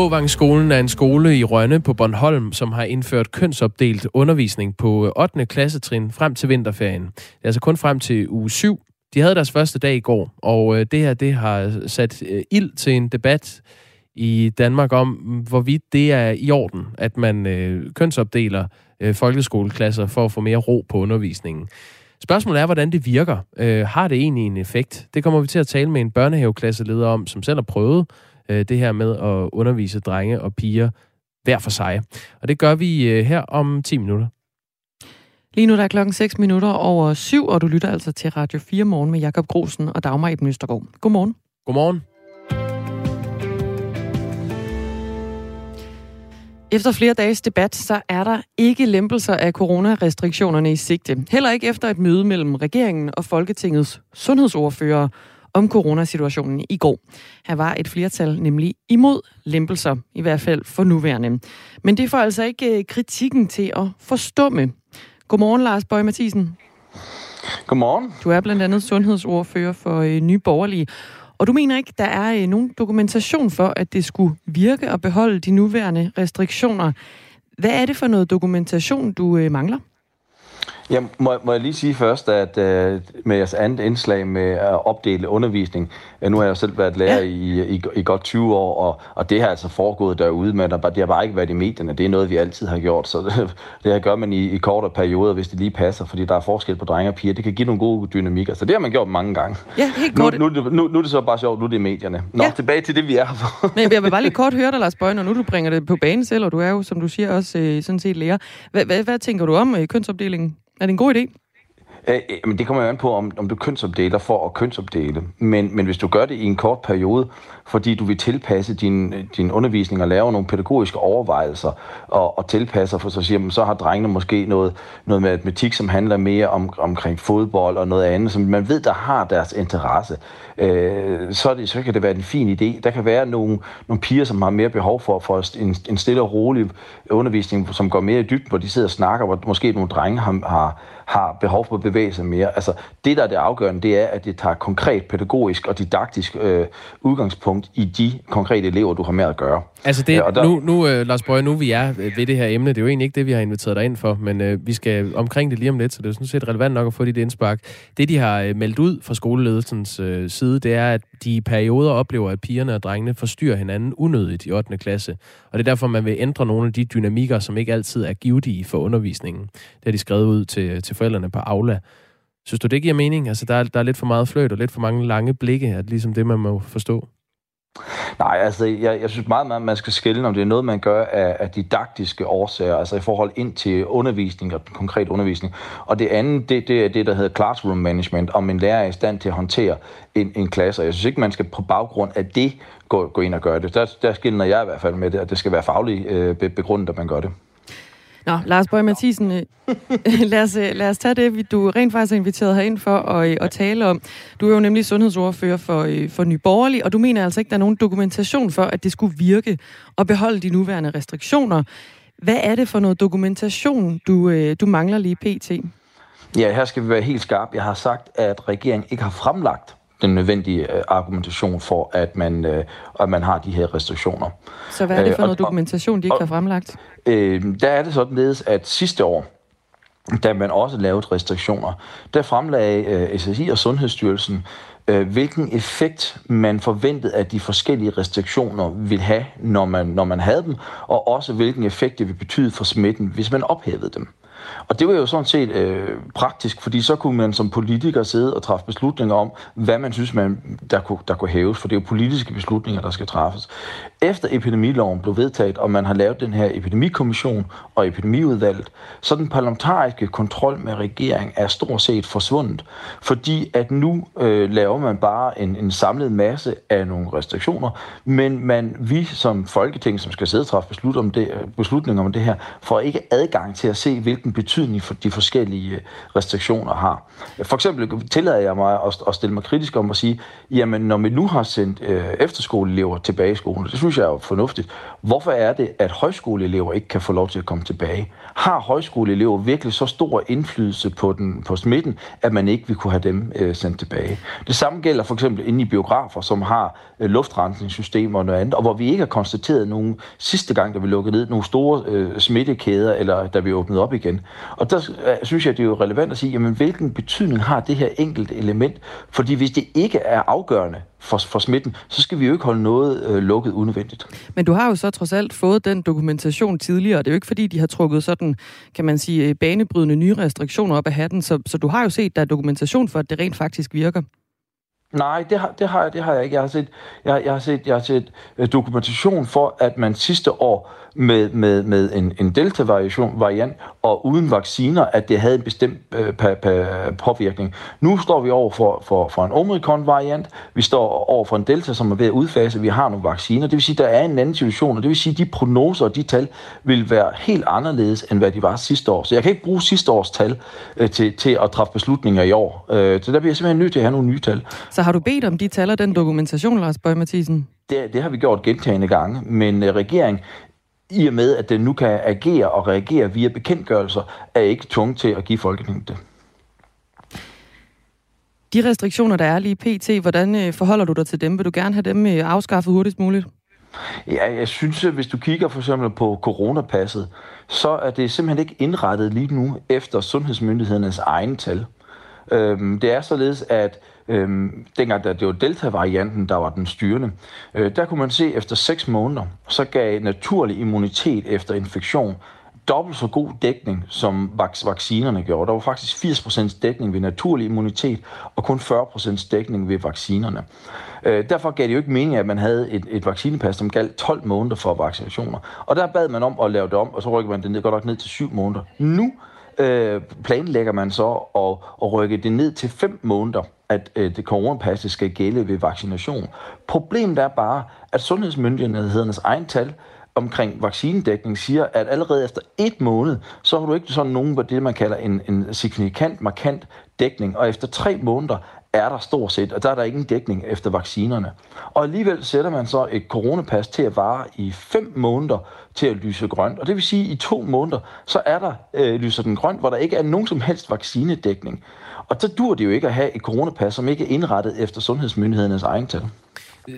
Åvangsskolen er en skole i Rønne på Bornholm, som har indført kønsopdelt undervisning på øh, 8. klassetrin frem til vinterferien. Det er altså kun frem til uge 7. De havde deres første dag i går, og øh, det her det har øh, sat ild til en debat i Danmark om, hvorvidt det er i orden, at man øh, kønsopdeler øh, folkeskoleklasser for at få mere ro på undervisningen. Spørgsmålet er, hvordan det virker. Øh, har det egentlig en effekt? Det kommer vi til at tale med en børnehaveklasseleder om, som selv har prøvet øh, det her med at undervise drenge og piger hver for sig. Og det gør vi øh, her om 10 minutter. Lige nu der er klokken 6 minutter over 7, og du lytter altså til Radio 4 morgen med Jakob Grosen og Dagmar Eben Østergaard. Godmorgen. Godmorgen. Efter flere dages debat, så er der ikke lempelser af coronarestriktionerne i sigte. Heller ikke efter et møde mellem regeringen og Folketingets sundhedsordfører om coronasituationen i går. Her var et flertal nemlig imod lempelser, i hvert fald for nuværende. Men det får altså ikke øh, kritikken til at forstumme. Godmorgen, Lars Bøge Mathisen. Godmorgen. Du er blandt andet sundhedsordfører for øh, Nye Borgerlige. Og du mener ikke, der er øh, nogen dokumentation for, at det skulle virke og beholde de nuværende restriktioner. Hvad er det for noget dokumentation, du mangler? Ja, må, må jeg lige sige først, at uh, med jeres andet indslag med at opdele undervisning, uh, nu har jeg selv været lærer ja. i, i, i godt 20 år, og, og det har altså foregået derude, men det har bare ikke været i medierne. Det er noget, vi altid har gjort, så det, det her gør man i, i kortere perioder, hvis det lige passer, fordi der er forskel på drenge og piger. Det kan give nogle gode dynamikker, så det har man gjort mange gange. Ja, helt kort. Nu, nu, nu, nu er det så bare sjovt, nu er det i medierne. Nå, ja. tilbage til det, vi er for. men jeg vil bare lige kort høre dig, Lars Bøge, når nu du bringer det på banen selv, og du er jo, som du siger, også øh, sådan set lærer. Hvad, hvad, hvad tænker du om øh, kønsopdelingen? Er det en god idé? Øh, øh, men det kommer jo an på, om, om du kønsopdeler for at kønsopdele. Men, men hvis du gør det i en kort periode, fordi du vil tilpasse din, din undervisning og lave nogle pædagogiske overvejelser og, og tilpasser for så siger, så har drengene måske noget, noget med matematik, som handler mere om, omkring fodbold og noget andet, som man ved, der har deres interesse. Øh, så, det, så kan det være en fin idé. Der kan være nogle, nogle piger, som har mere behov for, for en, en stille og rolig undervisning, som går mere i dybden, hvor de sidder og snakker, hvor måske nogle drenge har, har, har behov for at bevæge sig mere. Altså, det, der er det afgørende, det er, at det tager konkret pædagogisk og didaktisk øh, udgangspunkt i de konkrete elever, du har med at gøre. Altså, det, ja, der... nu, nu uh, Lars Bøge, nu vi er ved det her emne, det er jo egentlig ikke det, vi har inviteret dig ind for, men uh, vi skal omkring det lige om lidt, så det er sådan set relevant nok at få dit indspark. Det, de har uh, meldt ud fra skoleledelsens uh, side, det er, at de i perioder oplever, at pigerne og drengene forstyrrer hinanden unødigt i 8. klasse. Og det er derfor, man vil ændre nogle af de dynamikker, som ikke altid er givetige for undervisningen. Det har de skrevet ud til, til forældrene på Aula. Synes du, det giver mening? Altså, der er, der er lidt for meget fløjt og lidt for mange lange blikke, at ligesom det, man må forstå. Nej, altså, jeg, jeg synes meget, meget, man skal skille, om det er noget, man gør af, af didaktiske årsager, altså i forhold ind til undervisning og konkret undervisning. Og det andet, det, det er det, der hedder classroom management, om en lærer er i stand til at håndtere en, en klasse. Og jeg synes ikke, man skal på baggrund af det gå, gå ind og gøre det. Der, der skiller jeg i hvert fald med det, at det skal være fagligt øh, begrundet, at man gør det. Nå, Lars Bøge Mathisen, øh, lad, os, øh, lad os tage det, du rent faktisk har inviteret herind for at, øh, at tale om. Du er jo nemlig sundhedsordfører for, for Nye Borgerlige, og du mener altså ikke, der er nogen dokumentation for, at det skulle virke og beholde de nuværende restriktioner. Hvad er det for noget dokumentation, du, du mangler lige pt? Ja, her skal vi være helt skarpe. Jeg har sagt, at regeringen ikke har fremlagt den nødvendige øh, argumentation for, at man, øh, at man har de her restriktioner. Så hvad er det for øh, noget og, dokumentation, de ikke og, har fremlagt? Øh, der er det sådan, at sidste år, da man også lavede restriktioner, der fremlagde øh, SSI og Sundhedsstyrelsen, øh, hvilken effekt man forventede, at de forskellige restriktioner vil have, når man, når man havde dem, og også hvilken effekt det vil betyde for smitten, hvis man ophævede dem. Og det var jo sådan set øh, praktisk, fordi så kunne man som politiker sidde og træffe beslutninger om, hvad man synes, man, der, kunne, der kunne hæves, for det er jo politiske beslutninger, der skal træffes. Efter epidemiloven blev vedtaget, og man har lavet den her epidemikommission og epidemiudvalget, så den parlamentariske kontrol med regeringen er stort set forsvundet, fordi at nu øh, laver man bare en, en samlet masse af nogle restriktioner, men man, vi som folketing, som skal sidde og træffe beslut om det, øh, beslutninger om det her, får ikke adgang til at se, hvilken hvilken betydning for de forskellige øh, restriktioner har. For eksempel tillader jeg mig at, at stille mig kritisk om at sige, jamen når vi nu har sendt øh, efterskoleelever tilbage i skolen, det synes jeg er fornuftigt, hvorfor er det, at højskoleelever ikke kan få lov til at komme tilbage? Har højskoleelever virkelig så stor indflydelse på, den, på smitten, at man ikke vil kunne have dem øh, sendt tilbage? Det samme gælder for eksempel inde i biografer, som har øh, luftrensningssystemer og noget andet, og hvor vi ikke har konstateret nogen sidste gang, da vi lukkede ned, nogle store øh, smittekæder, eller da vi åbnede op igen. Og der øh, synes jeg, det er jo relevant at sige, jamen hvilken betydning har det her enkelte element? Fordi hvis det ikke er afgørende for, for smitten, så skal vi jo ikke holde noget øh, lukket unødvendigt. Men du har jo så trods alt fået den dokumentation tidligere, det er jo ikke fordi, de har trukket sådan, kan man sige, øh, banebrydende nye restriktioner op af hatten, så, så du har jo set, der er dokumentation for, at det rent faktisk virker. Nej, det har, det har, jeg, det har jeg ikke. Jeg har set, jeg, jeg har set, jeg har set øh, dokumentation for, at man sidste år med, med, med en, en delta-variation variant og uden vacciner, at det havde en bestemt øh, pa, pa, påvirkning. Nu står vi over for, for, for en Omicron-variant. Vi står over for en delta, som er ved at udfase. Vi har nogle vacciner. Det vil sige, der er en anden situation, og det vil sige, de prognoser og de tal vil være helt anderledes, end hvad de var sidste år. Så jeg kan ikke bruge sidste års tal øh, til, til at træffe beslutninger i år. Øh, så der bliver jeg simpelthen nødt til at have nogle nye tal. Så har du bedt om de tal og den dokumentation, Lars Bøge Mathisen? Det, det har vi gjort gentagende gange, men øh, regeringen i og med, at den nu kan agere og reagere via bekendtgørelser, er ikke tvunget til at give Folketinget det. De restriktioner, der er lige pt., hvordan øh, forholder du dig til dem? Vil du gerne have dem øh, afskaffet hurtigst muligt? Ja, jeg synes, at hvis du kigger for eksempel på coronapasset, så er det simpelthen ikke indrettet lige nu efter sundhedsmyndighedernes egen tal. Øhm, det er således, at øhm, dengang der, det var Delta-varianten, der var den styrende, øh, der kunne man se, at efter 6 måneder, så gav naturlig immunitet efter infektion dobbelt så god dækning, som vaccinerne gjorde. Der var faktisk 80% dækning ved naturlig immunitet, og kun 40% dækning ved vaccinerne. Øh, derfor gav det jo ikke mening, at man havde et, et vaccinepas, som galt 12 måneder for vaccinationer. Og der bad man om at lave det om, og så rykkede man det ned, godt nok ned til 7 måneder. Nu øh, planlægger man så at, at rykke det ned til 5 måneder, at øh, det coronapasset skal gælde ved vaccination. Problemet er bare, at sundhedsmyndighedernes egen tal omkring vaccinedækning siger, at allerede efter et måned, så har du ikke sådan nogen, på det man kalder en, en signifikant, markant dækning, og efter tre måneder er der stort set, og der er der ingen dækning efter vaccinerne. Og alligevel sætter man så et coronapas til at vare i 5 måneder til at lyse grønt. Og det vil sige, at i to måneder, så er der øh, lyser den grønt, hvor der ikke er nogen som helst vaccinedækning. Og så dur det jo ikke at have et coronapas, som ikke er indrettet efter sundhedsmyndighedernes egen tal.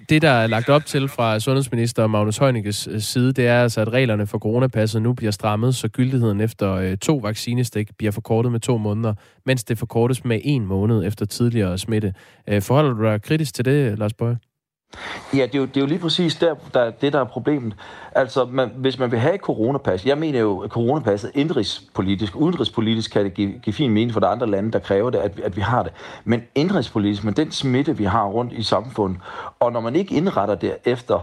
Det, der er lagt op til fra sundhedsminister Magnus Heunicke's øh, side, det er altså, at reglerne for coronapasset nu bliver strammet, så gyldigheden efter øh, to vaccinestik bliver forkortet med to måneder, mens det forkortes med en måned efter tidligere smitte. Øh, forholder du dig kritisk til det, Lars Bøge? Ja, det er, jo, det er jo lige præcis der, der, det, der er problemet. Altså, man, hvis man vil have et coronapas, jeg mener jo, at coronapasset indrigspolitisk, udenrigspolitisk kan det give, give fin mening for de andre lande, der kræver det, at, at vi har det. Men indrigspolitisk, med den smitte, vi har rundt i samfundet, og når man ikke indretter det efter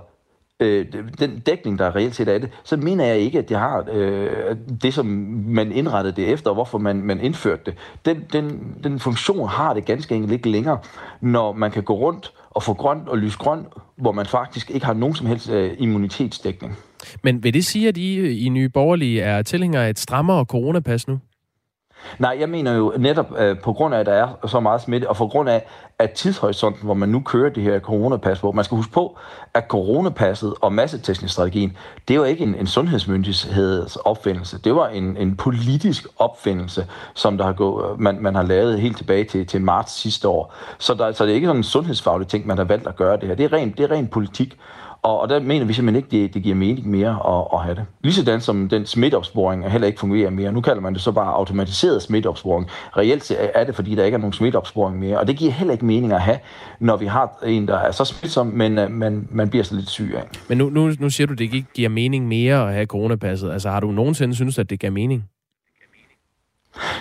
øh, den dækning, der reelt set er det, så mener jeg ikke, at det har øh, det, som man indrettede det efter, og hvorfor man, man indførte det. Den, den, den funktion har det ganske enkelt ikke længere, når man kan gå rundt og få grønt og lysgrøn, hvor man faktisk ikke har nogen som helst øh, immunitetsdækning. Men vil det sige, at I øh, i Nye Borgerlige er tilhængere af et strammere coronapas nu? Nej, jeg mener jo netop øh, på grund af, at der er så meget smitte, og på grund af, at tidshorisonten, hvor man nu kører det her coronapas, hvor man skal huske på, at coronapasset og massetestningsstrategien, det var ikke en, en sundhedsmyndigheds opfindelse. Det var en, en politisk opfindelse, som der har gået, øh, man, man har lavet helt tilbage til, til marts sidste år. Så, der, så det er ikke sådan en sundhedsfaglig ting, man har valgt at gøre det her. Det er rent, det er ren politik. Og, og der mener vi simpelthen ikke, det, det giver mening mere at, at have det. Ligesådan som den smitteopsporing heller ikke fungerer mere. Nu kalder man det så bare automatiseret smitteopsporing. Reelt er det, fordi der ikke er nogen smitteopsporing mere. Og det giver heller ikke mening at have, når vi har en, der er så smitsom, men øh, man, man bliver så lidt syg af. Men nu, nu, nu siger du, det ikke giver mening mere at have coronapasset. Altså har du nogensinde synes, at det giver mening?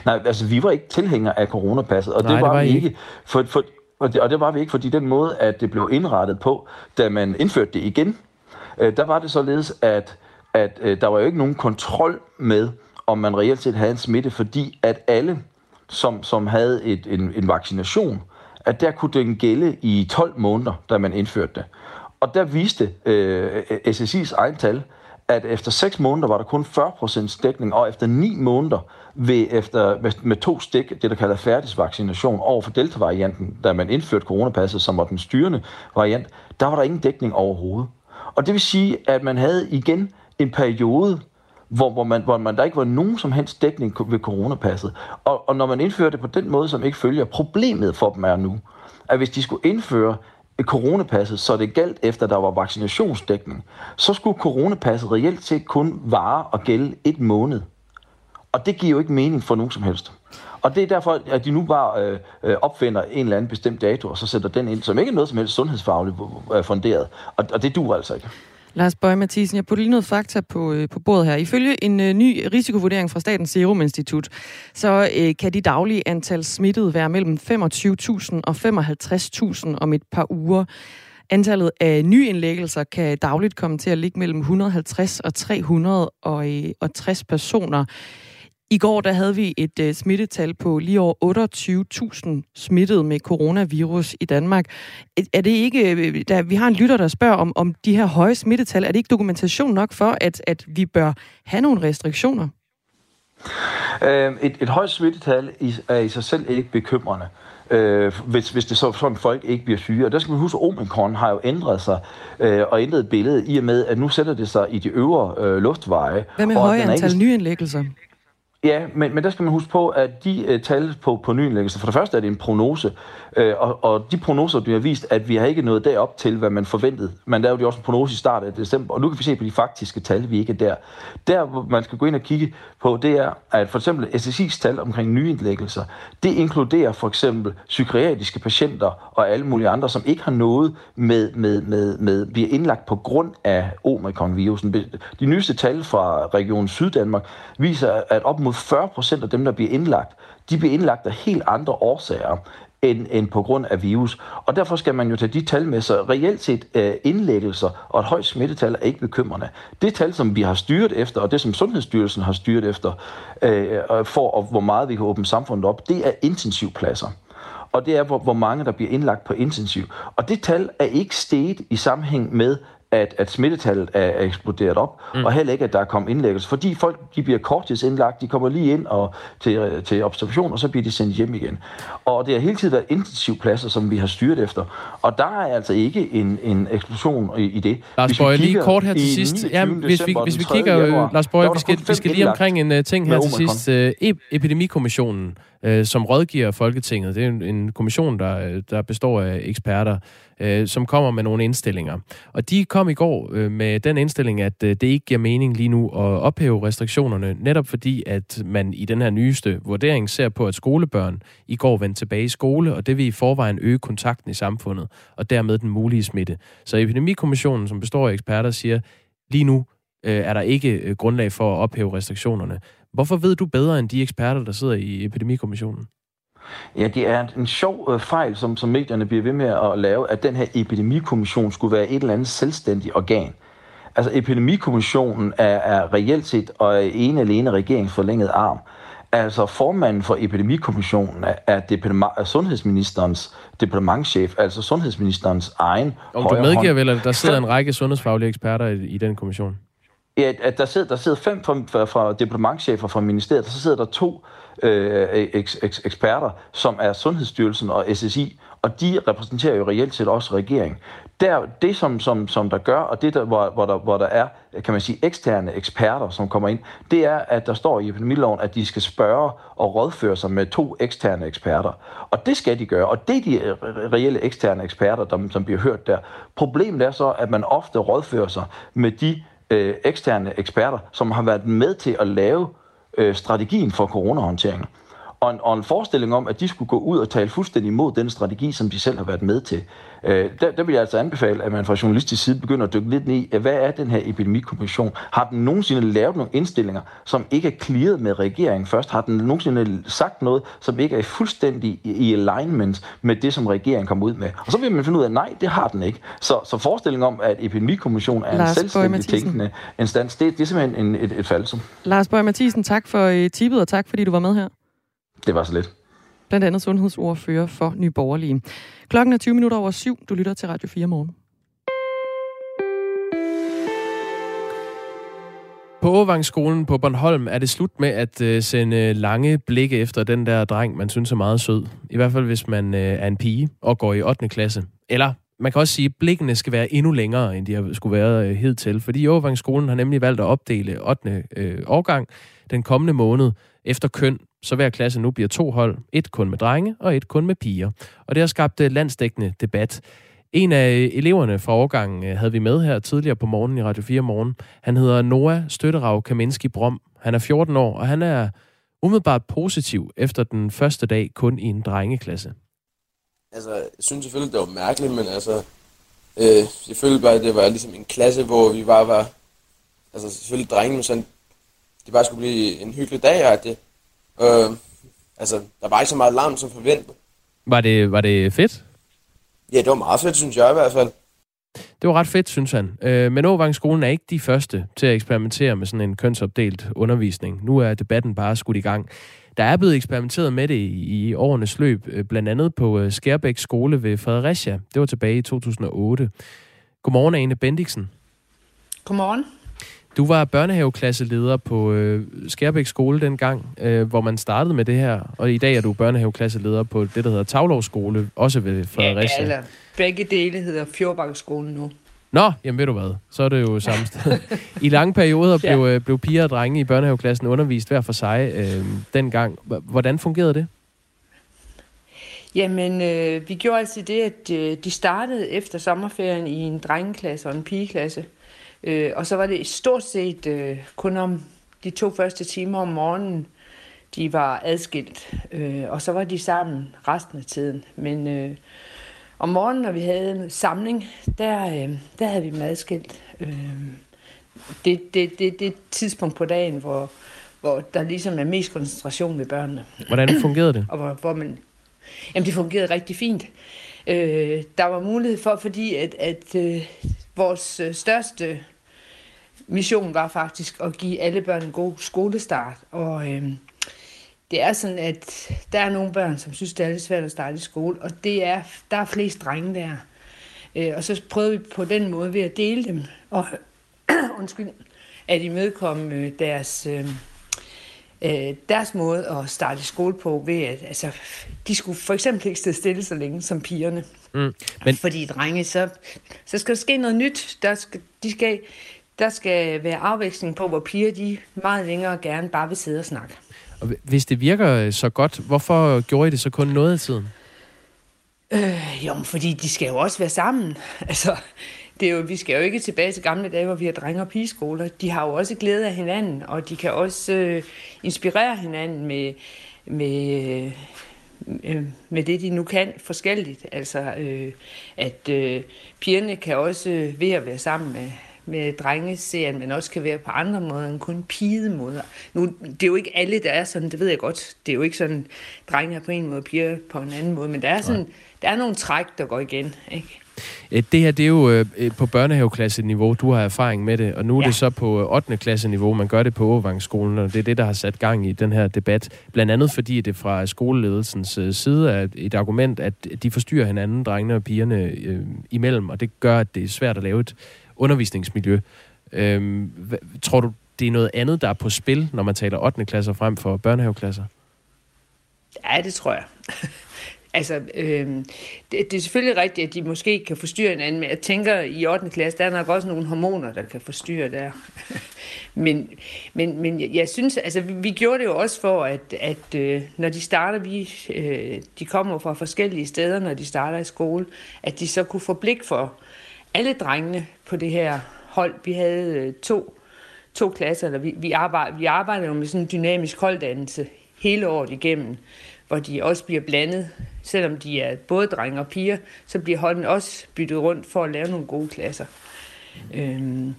Nej, altså vi var ikke tilhængere af coronapasset, og Nej, det var, det var vi ikke. For, for, og det, og det var vi ikke, fordi den måde, at det blev indrettet på, da man indførte det igen, øh, der var det således, at, at øh, der var jo ikke nogen kontrol med, om man reelt set havde en smitte, fordi at alle, som, som havde et, en, en vaccination, at der kunne den gælde i 12 måneder, da man indførte det. Og der viste øh, SSI's egen tal, at efter 6 måneder var der kun 40% dækning, og efter 9 måneder ved, efter, med, med to stik, det der kalder færdigvaccination over for delta-varianten, da man indførte coronapasset, som var den styrende variant, der var der ingen dækning overhovedet. Og det vil sige, at man havde igen en periode, hvor, hvor, man, hvor man der ikke var nogen som helst dækning ved coronapasset. Og, og når man indfører det på den måde, som ikke følger, problemet for dem er nu, at hvis de skulle indføre coronapasset, så det galt efter, der var vaccinationsdækning, så skulle coronapasset reelt set kun vare og gælde et måned. Og det giver jo ikke mening for nogen som helst. Og det er derfor, at de nu bare øh, øh opfinder en eller anden bestemt dato, og så sætter den ind, som ikke er noget som helst sundhedsfagligt øh, funderet. Og, og det duer altså ikke. Lars Bøge Mathisen, jeg putter lige noget fakta på, øh, på bordet her. Ifølge en øh, ny risikovurdering fra Statens Serum Institut, så øh, kan de daglige antal smittede være mellem 25.000 og 55.000 om et par uger. Antallet af nyindlæggelser kan dagligt komme til at ligge mellem 150 og 360 øh, personer. I går der havde vi et uh, smittetal på lige over 28.000 smittede med coronavirus i Danmark. Er det ikke, øh, der, vi har en lytter, der spørger om, om de her høje smittetal, er det ikke dokumentation nok for, at, at vi bør have nogle restriktioner? Øh, et, et højt smittetal er i sig selv ikke bekymrende. Øh, hvis, hvis det så sådan folk ikke bliver syge. Og der skal man huske, at Omikron har jo ændret sig øh, og ændret billedet i og med, at nu sætter det sig i de øvre øh, luftveje. Hvad med høje antal ikke... nyindlæggelser? Ja, men, men der skal man huske på, at de øh, uh, tal på, på nyindlæggelser, for det første er det en prognose, Øh, og, og de prognoser, du har vist, at vi har ikke nået derop til, hvad man forventede. Man lavede jo også en prognose i starten af december, og nu kan vi se på de faktiske tal, vi ikke er der. Der, hvor man skal gå ind og kigge på, det er, at for eksempel SSI's tal omkring nyindlæggelser, det inkluderer for eksempel psykiatriske patienter og alle mulige andre, som ikke har noget med, med, med, med bliver indlagt på grund af omikron-virusen. De nyeste tal fra Region Syddanmark viser, at op mod 40 procent af dem, der bliver indlagt, de bliver indlagt af helt andre årsager end, end på grund af virus. Og derfor skal man jo tage de tal med, sig. reelt set øh, indlæggelser og et højt smittetal er ikke bekymrende. Det tal, som vi har styret efter, og det som Sundhedsstyrelsen har styret efter, øh, for og hvor meget vi kan åbne samfundet op, det er intensivpladser og det er, hvor, hvor mange der bliver indlagt på intensiv. Og det tal er ikke steget i sammenhæng med, at, at smittetallet er, er eksploderet op, mm. og heller ikke, at der er kommet indlæggelse. Fordi folk de bliver korttidsindlagt, de kommer lige ind og til, til observation, og så bliver de sendt hjem igen. Og det har hele tiden været intensivpladser, som vi har styret efter. Og der er altså ikke en, en eksplosion i, i det. Lars Bøge, lige kort her til sidst. Ja, hvis vi, hvis vi kigger, januar, Lars Bøge, vi skal, vi skal lige omkring en uh, ting her til sidst. Uh, Epidemikommissionen øh, som rådgiver Folketinget. Det er en, en kommission, der, der består af eksperter, øh, som kommer med nogle indstillinger. Og de kom i går øh, med den indstilling, at øh, det ikke giver mening lige nu at ophæve restriktionerne, netop fordi, at man i den her nyeste vurdering ser på, at skolebørn i går vendte tilbage i skole, og det vil i forvejen øge kontakten i samfundet, og dermed den mulige smitte. Så Epidemikommissionen, som består af eksperter, siger, lige nu øh, er der ikke øh, grundlag for at ophæve restriktionerne. Hvorfor ved du bedre end de eksperter, der sidder i Epidemikommissionen? Ja, det er en sjov øh, fejl, som, som medierne bliver ved med at lave, at den her epidemikommission skulle være et eller andet selvstændigt organ. Altså, epidemikommissionen er, er reelt set og er en alene regeringens forlængede arm. Altså, formanden for epidemikommissionen er, er, departement, er sundhedsministerens departementchef, altså sundhedsministerens egen Og du medgiver hånd. vel, at der sidder en række sundhedsfaglige eksperter i, i den kommission? At, at der sidder, der sidder fem fra, fra, fra diplomatchefer fra ministeriet, og så sidder der to øh, eks, eks, eksperter, som er Sundhedsstyrelsen og SSI, og de repræsenterer jo reelt set også regeringen. Der, det, som, som, som der gør, og det, der, hvor, hvor, der, hvor der er, kan man sige, eksterne eksperter, som kommer ind, det er, at der står i epidemiloven, at de skal spørge og rådføre sig med to eksterne eksperter. Og det skal de gøre, og det er de øh, reelle eksterne eksperter, der, som bliver hørt der. Problemet er så, at man ofte rådfører sig med de øh, eksterne eksperter, som har været med til at lave øh, strategien for coronahåndteringen. Og en, og en forestilling om, at de skulle gå ud og tale fuldstændig imod den strategi, som de selv har været med til. Øh, der, der vil jeg altså anbefale, at man fra journalistisk side begynder at dykke lidt ned i, hvad er den her epidemikommission? Har den nogensinde lavet nogle indstillinger, som ikke er clearet med regeringen først? Har den nogensinde sagt noget, som ikke er fuldstændig i, alignment med det, som regeringen kommer ud med? Og så vil man finde ud af, at nej, det har den ikke. Så, så forestillingen om, at epidemikommission er Lars en selvstændig tænkende instans, det, det er simpelthen en, et, et falsum. Lars Bøge Mathisen, tak for uh, tippet, og tak fordi du var med her. Det var så lidt. Blandt andet sundhedsordfører for Nye Borgerlige. Klokken er 20 minutter over syv. Du lytter til Radio 4 morgen. På Overvangsskolen på Bornholm er det slut med at øh, sende lange blikke efter den der dreng, man synes er meget sød. I hvert fald, hvis man øh, er en pige og går i 8. klasse. Eller man kan også sige, at blikkene skal være endnu længere, end de har skulle være øh, hidtil. Fordi Overvangsskolen har nemlig valgt at opdele 8. Øh, årgang den kommende måned efter køn, så hver klasse nu bliver to hold. Et kun med drenge og et kun med piger. Og det har skabt øh, landsdækkende debat. En af øh, eleverne fra årgangen øh, havde vi med her tidligere på morgen i Radio 4 Morgen. Han hedder Noah Støtterav Kaminski Brom. Han er 14 år, og han er umiddelbart positiv efter den første dag kun i en drengeklasse. Altså, jeg synes selvfølgelig, det var mærkeligt, men altså, øh, jeg følte bare, at det var ligesom en klasse, hvor vi bare var, altså selvfølgelig drenge, men sådan, det bare skulle blive en hyggelig dag, og det, øh, altså, der var ikke så meget larm som forventet. Var det, var det fedt? Ja, det var meget fedt, synes jeg i hvert fald. Det var ret fedt, synes han. Øh, men Åvangsskolen er ikke de første til at eksperimentere med sådan en kønsopdelt undervisning. Nu er debatten bare skudt i gang. Der er blevet eksperimenteret med det i, i årenes løb, øh, blandt andet på øh, Skærbæk skole ved Fredericia. Det var tilbage i 2008. Godmorgen, Ane Bendiksen. Godmorgen. Du var børnehaveklasseleder på øh, Skærbæk skole dengang, øh, hvor man startede med det her, og i dag er du børnehaveklasseleder på det, der hedder Tavlov skole, også ved Fredericia. Ja, eller begge dele hedder Fjordbakkskolen nu. Nå, jamen ved du hvad, så er det jo samme sted. I lange perioder blev. Øh, blev piger og drenge i børnehaveklassen undervist hver for sig øh, dengang. Hvordan fungerede det? Jamen, øh, vi gjorde altid det, at øh, de startede efter sommerferien i en drengeklasse og en pigeklasse. Øh, og så var det stort set øh, kun om de to første timer om morgenen, de var adskilt. Øh, og så var de sammen resten af tiden. Men øh, om morgenen, når vi havde en samling, der, øh, der havde vi dem adskilt. Øh, det, det, det, det et tidspunkt på dagen, hvor, hvor der ligesom er mest koncentration ved børnene. Hvordan fungerede det? Og hvor, hvor man, jamen, det fungerede rigtig fint. Øh, der var mulighed for, fordi at, at øh, vores øh, største mission var faktisk at give alle børn en god skolestart. Og øh, det er sådan, at der er nogle børn, som synes, det er lidt svært at starte i skole, og det er, der er flest drenge der. Øh, og så prøvede vi på den måde ved at dele dem, og undskyld, at imødekomme øh, deres, øh, øh, deres måde at starte i skole på, ved at altså, de skulle for eksempel ikke stå stille så længe som pigerne. Mm, men... Fordi drenge, så, så skal der ske noget nyt. Der skal, de skal, der skal være afveksling på, hvor piger de meget længere gerne bare vil sidde og snakke. Og hvis det virker så godt, hvorfor gjorde I det så kun noget af tiden? Øh, jo, fordi de skal jo også være sammen. Altså, det er jo, vi skal jo ikke tilbage til gamle dage, hvor vi har drenge- og pigeskoler. De har jo også glæde af hinanden, og de kan også øh, inspirere hinanden med, med, øh, med det, de nu kan forskelligt. Altså, øh, at øh, pigerne kan også øh, ved at være sammen med, med drengeserien, men også kan være på andre måder end kun pigemåder. Nu, det er jo ikke alle, der er sådan, det ved jeg godt. Det er jo ikke sådan, drenge er på en måde, piger på en anden måde, men der er, sådan, der er nogle træk, der går igen. Ikke? Det her, det er jo øh, på børnehaveklasse-niveau, du har erfaring med det, og nu er ja. det så på 8. klasse-niveau, man gør det på Overvangsskolen, og det er det, der har sat gang i den her debat. Blandt andet fordi det fra skoleledelsens øh, side er et argument, at de forstyrrer hinanden, drengene og pigerne øh, imellem, og det gør, at det er svært at lave et undervisningsmiljø. Øhm, hvad, tror du, det er noget andet, der er på spil, når man taler 8. klasser frem for børnehaveklasser? Ja, det tror jeg. altså, øhm, det, det er selvfølgelig rigtigt, at de måske kan forstyrre hinanden, men jeg tænker, i 8. klasse, der er nok også nogle hormoner, der kan forstyrre der. men, men, men jeg, jeg synes, altså, vi, vi gjorde det jo også for, at, at øh, når de starter, vi, øh, de kommer fra forskellige steder, når de starter i skole, at de så kunne få blik for alle drengene på det her hold. Vi havde øh, to, to klasser, eller vi, vi, arbejder, vi arbejder jo med sådan en dynamisk holddannelse hele året igennem, hvor de også bliver blandet. Selvom de er både drenge og piger, så bliver holden også byttet rundt for at lave nogle gode klasser. Øhm,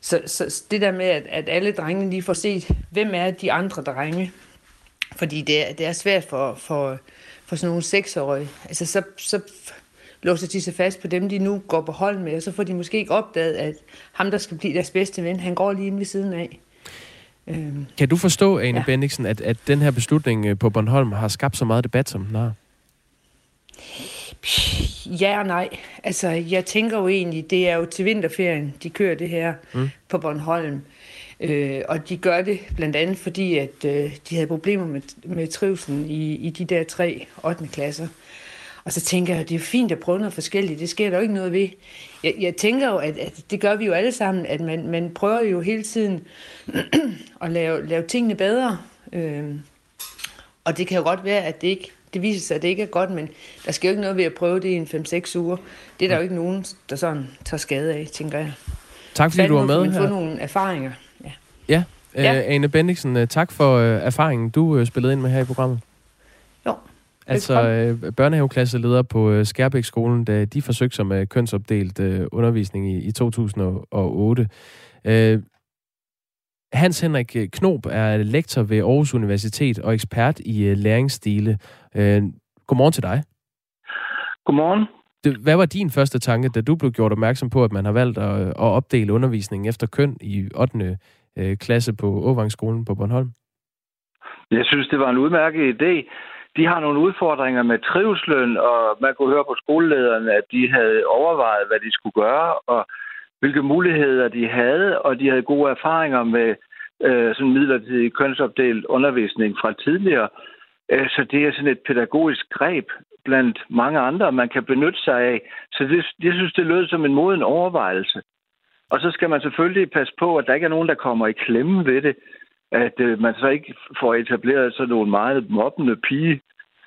så, så det der med, at, at alle drengene lige får set, hvem er de andre drenge, fordi det er, det er svært for, for, for sådan nogle seksårige. Altså, så, så låser de sig fast på dem, de nu går på hold med, og så får de måske ikke opdaget, at ham, der skal blive deres bedste ven, han går lige ind ved siden af. Øhm, kan du forstå, Ane ja. Bendiksen, at, at den her beslutning øh, på Bornholm har skabt så meget debat, som den har? Ja og nej. Altså, jeg tænker jo egentlig, det er jo til vinterferien, de kører det her mm. på Bornholm. Øh, og de gør det blandt andet fordi, at øh, de havde problemer med, med trivselen i, i de der tre 8. klasser. Og så tænker jeg, at det er fint at prøve noget forskelligt. Det sker der jo ikke noget ved. Jeg, jeg tænker jo, at, at det gør vi jo alle sammen, at man, man prøver jo hele tiden at lave, lave tingene bedre. Øh, og det kan jo godt være, at det ikke det viser sig, at det ikke er godt, men der skal jo ikke noget ved at prøve det i en 5-6 uger. Det er der jo ikke nogen, der sådan tager skade af, tænker jeg. Tak fordi du var med her. få nogle erfaringer. Ja, ja, ja. Uh, Ane Bendiksen, uh, tak for uh, erfaringen, du uh, spillede ind med her i programmet. Altså uh, børnehaveklasseleder på uh, Skærbæk-skolen, da de forsøgte sig med kønsopdelt uh, undervisning i, i 2008. Uh, Hans Henrik Knob er lektor ved Aarhus Universitet og ekspert i uh, læringsstile. Uh, godmorgen til dig. Godmorgen. Hvad var din første tanke, da du blev gjort opmærksom på, at man har valgt at, at opdele undervisningen efter køn i 8. Øh, klasse på Åvangsskolen på Bornholm? Jeg synes, det var en udmærket idé. De har nogle udfordringer med trivslen, og man kunne høre på skolelederne, at de havde overvejet, hvad de skulle gøre, og hvilke muligheder de havde, og de havde gode erfaringer med øh, sådan midlertidig kønsopdelt undervisning fra tidligere. Øh, så det er sådan et pædagogisk greb, blandt mange andre, man kan benytte sig af. Så det, jeg synes, det lød som en moden overvejelse. Og så skal man selvfølgelig passe på, at der ikke er nogen, der kommer i klemme ved det. At øh, man så ikke får etableret sådan nogle meget mobbende pige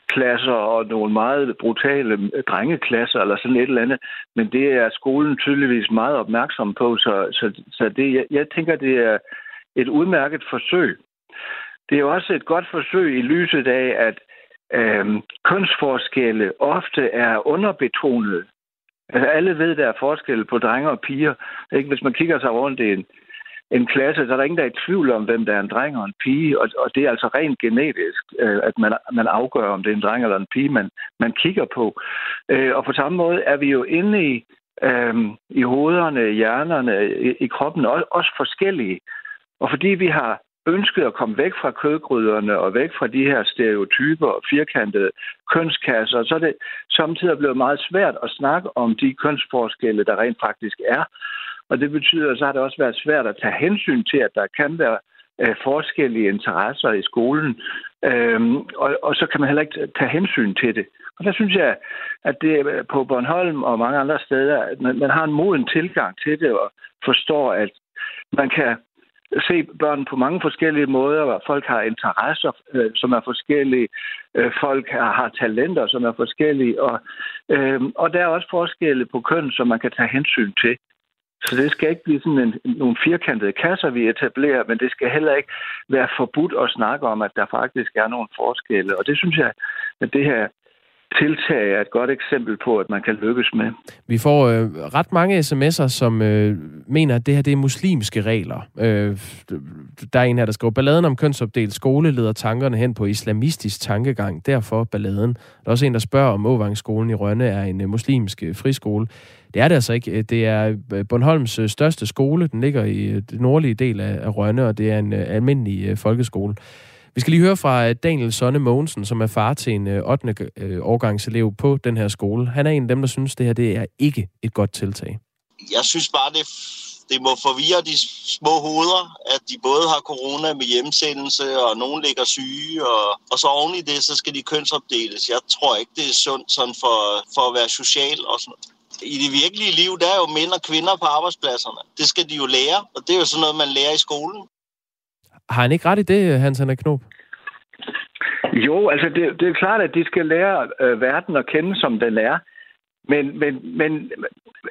klasser og nogle meget brutale drengeklasser eller sådan et eller andet. Men det er skolen tydeligvis meget opmærksom på, så, så, så det, jeg, jeg tænker, det er et udmærket forsøg. Det er jo også et godt forsøg i lyset af, at øh, kønsforskelle ofte er underbetonet. Altså, alle ved, der er forskel på drenge og piger. Ikke? Hvis man kigger sig rundt i en, en klasse, så er der ingen, der er i tvivl om, hvem der er en dreng og en pige. Og, og det er altså rent genetisk, øh, at man, man afgør, om det er en dreng eller en pige, man, man kigger på. Øh, og på samme måde er vi jo inde i, øh, i hovederne, hjernerne, i, i kroppen, også, også forskellige. Og fordi vi har ønsket at komme væk fra kødgryderne og væk fra de her stereotyper og firkantede kønskasser, så er det samtidig blevet meget svært at snakke om de kønsforskelle, der rent faktisk er. Og det betyder, så har det også været svært at tage hensyn til, at der kan være øh, forskellige interesser i skolen, øhm, og, og så kan man heller ikke tage hensyn til det. Og der synes jeg, at det på Bornholm og mange andre steder, at man, man har en moden tilgang til det og forstår, at man kan se børn på mange forskellige måder. Folk har interesser, øh, som er forskellige. Øh, folk har, har talenter, som er forskellige. Og, øh, og der er også forskelle på køn, som man kan tage hensyn til. Så det skal ikke blive sådan en, nogle firkantede kasser, vi etablerer, men det skal heller ikke være forbudt at snakke om, at der faktisk er nogle forskelle. Og det synes jeg, at det her tiltag er et godt eksempel på, at man kan lykkes med. Vi får øh, ret mange sms'er, som øh, mener, at det her det er muslimske regler. Øh, der er en her, der skriver, balladen om kønsopdelt skole leder tankerne hen på islamistisk tankegang, derfor balladen. Der er også en, der spørger, om Åvangsskolen i Rønne er en øh, muslimsk øh, friskole. Det er det altså ikke. Det er øh, Bornholms øh, største skole. Den ligger i den nordlige del af, af Rønne, og det er en øh, almindelig øh, folkeskole. Vi skal lige høre fra øh, Daniel Sonne Mogensen, som er far til en øh, 8. Øh, årgangselev på den her skole. Han er en af dem, der synes, det her det er ikke et godt tiltag. Jeg synes bare, det, det må forvirre de små hoveder, at de både har corona med hjemsendelse, og nogen ligger syge, og, og så oven i det, så skal de kønsopdeles. Jeg tror ikke, det er sundt sådan for, for at være social og sådan i det virkelige liv, der er jo mænd og kvinder på arbejdspladserne. Det skal de jo lære, og det er jo sådan noget, man lærer i skolen. Har han ikke ret i det, Hans Henrik Knob? Jo, altså det, det er klart, at de skal lære øh, verden at kende, som den er. Men, men, men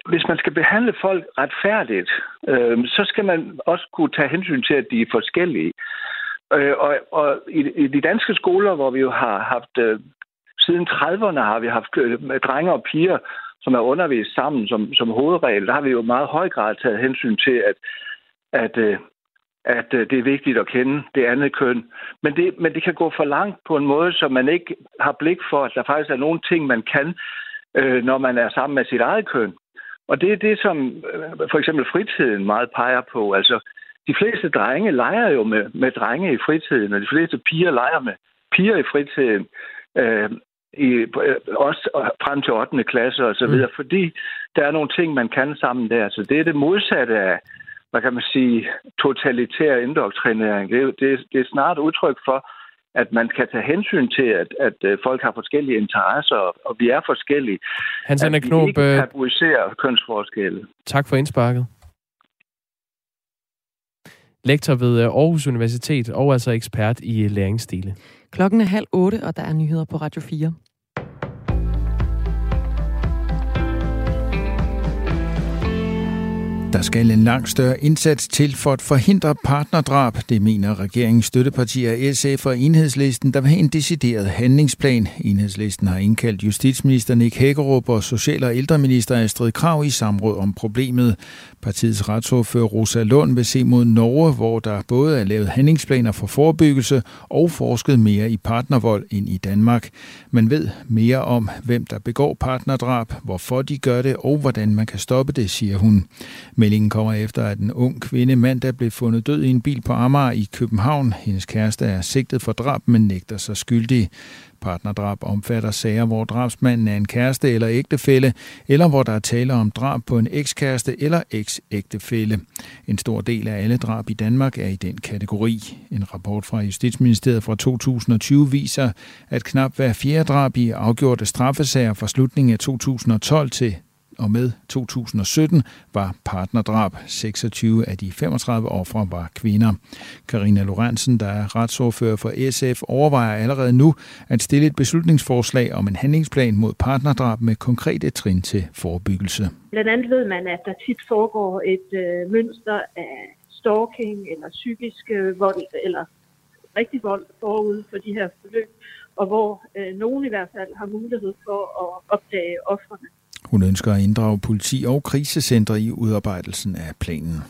hvis man skal behandle folk retfærdigt, øh, så skal man også kunne tage hensyn til, at de er forskellige. Øh, og og i, i de danske skoler, hvor vi jo har haft, øh, siden 30'erne har vi haft øh, drenge og piger, som er undervist sammen som, som hovedregel, der har vi jo meget høj grad taget hensyn til, at, at, øh, at øh, det er vigtigt at kende det andet køn. Men det, men det kan gå for langt på en måde, så man ikke har blik for, at der faktisk er nogle ting, man kan, øh, når man er sammen med sit eget køn. Og det er det, som øh, for eksempel fritiden meget peger på. Altså, de fleste drenge leger jo med, med drenge i fritiden, og de fleste piger leger med piger i fritiden. Øh, i, øh, også frem til 8. klasse og så mm. videre, mm. fordi der er nogle ting, man kan sammen der. Så det er det modsatte af, hvad kan man sige, totalitær indoktrinering. Det, det, det er snart udtryk for, at man kan tage hensyn til, at, at øh, folk har forskellige interesser, og vi er forskellige. Hans Anna Knob, vi ikke tabuiserer kønsforskelle. Tak for indsparket. Lektor ved øh, Aarhus Universitet og altså ekspert i øh, læringsstile. Klokken er halv otte, og der er nyheder på Radio 4. Der skal en langt større indsats til for at forhindre partnerdrab, det mener regeringens støttepartier SF og Enhedslisten, der vil have en decideret handlingsplan. Enhedslisten har indkaldt justitsminister Nick Hækkerup og social- og ældreminister Astrid Krav i samråd om problemet. Partiets retsordfører Rosa Lund vil se mod Norge, hvor der både er lavet handlingsplaner for forebyggelse og forsket mere i partnervold end i Danmark. Man ved mere om, hvem der begår partnerdrab, hvorfor de gør det og hvordan man kan stoppe det, siger hun. Meldingen kommer efter, at en ung kvinde mandag blev fundet død i en bil på Amager i København. Hendes kæreste er sigtet for drab, men nægter sig skyldig. Partnerdrab omfatter sager, hvor drabsmanden er en kæreste eller ægtefælle, eller hvor der er tale om drab på en ekskæreste eller eksægtefælle. En stor del af alle drab i Danmark er i den kategori. En rapport fra Justitsministeriet fra 2020 viser, at knap hver fjerde drab i afgjorte straffesager fra slutningen af 2012 til og med 2017 var partnerdrab. 26 af de 35 ofre var kvinder. Karina Lorentzen, der er retsordfører for SF, overvejer allerede nu at stille et beslutningsforslag om en handlingsplan mod partnerdrab med konkrete trin til forebyggelse. Blandt andet ved man, at der tit foregår et øh, mønster af stalking eller psykisk øh, vold eller rigtig vold forud for de her forløb, og hvor øh, nogen i hvert fald har mulighed for at opdage offrene. Hun ønsker at inddrage politi og krisecentre i udarbejdelsen af planen.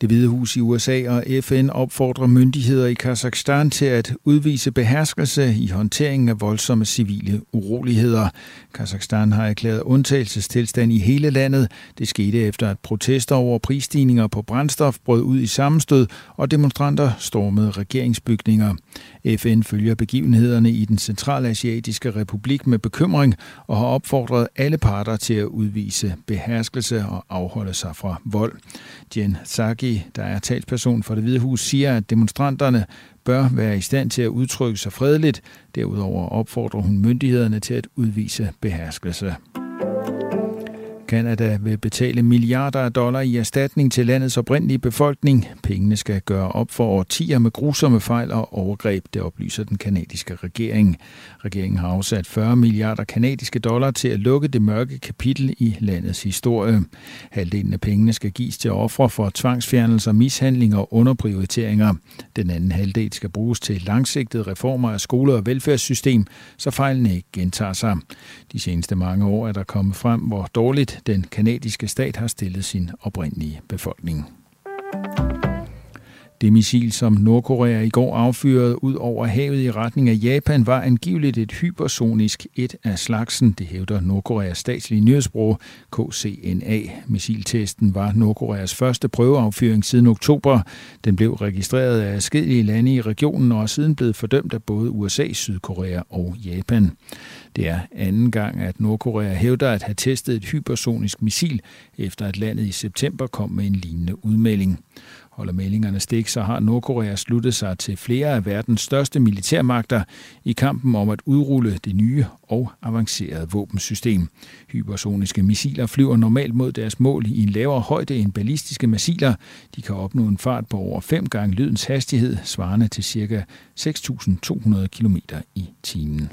Det Hvide Hus i USA og FN opfordrer myndigheder i Kazakhstan til at udvise beherskelse i håndteringen af voldsomme civile uroligheder. Kazakhstan har erklæret undtagelsestilstand i hele landet. Det skete efter at protester over prisstigninger på brændstof brød ud i sammenstød, og demonstranter stormede regeringsbygninger. FN følger begivenhederne i den centralasiatiske republik med bekymring og har opfordret alle parter til at udvise beherskelse og afholde sig fra vold. Jen Saki, der er talsperson for det Hvide Hus, siger, at demonstranterne bør være i stand til at udtrykke sig fredeligt. Derudover opfordrer hun myndighederne til at udvise beherskelse. Kanada vil betale milliarder af dollar i erstatning til landets oprindelige befolkning. Pengene skal gøre op for årtier med grusomme fejl og overgreb, det oplyser den kanadiske regering. Regeringen har afsat 40 milliarder kanadiske dollar til at lukke det mørke kapitel i landets historie. Halvdelen af pengene skal gives til ofre for tvangsfjernelser, mishandling og underprioriteringer. Den anden halvdel skal bruges til langsigtede reformer af skole- og velfærdssystem, så fejlene ikke gentager sig. De seneste mange år er der kommet frem, hvor dårligt den kanadiske stat har stillet sin oprindelige befolkning. Det missil, som Nordkorea i går affyrede ud over havet i retning af Japan, var angiveligt et hypersonisk et af slagsen, det hævder Nordkoreas statslige nyhedsbrug KCNA. Missiltesten var Nordkoreas første prøveaffyring siden oktober. Den blev registreret af forskellige lande i regionen og er siden blevet fordømt af både USA, Sydkorea og Japan. Det er anden gang, at Nordkorea hævder at have testet et hypersonisk missil, efter at landet i september kom med en lignende udmelding. Holder meldingerne stik, så har Nordkorea sluttet sig til flere af verdens største militærmagter i kampen om at udrulle det nye og avancerede våbensystem. Hypersoniske missiler flyver normalt mod deres mål i en lavere højde end ballistiske missiler. De kan opnå en fart på over fem gange lydens hastighed, svarende til ca. 6.200 km i timen.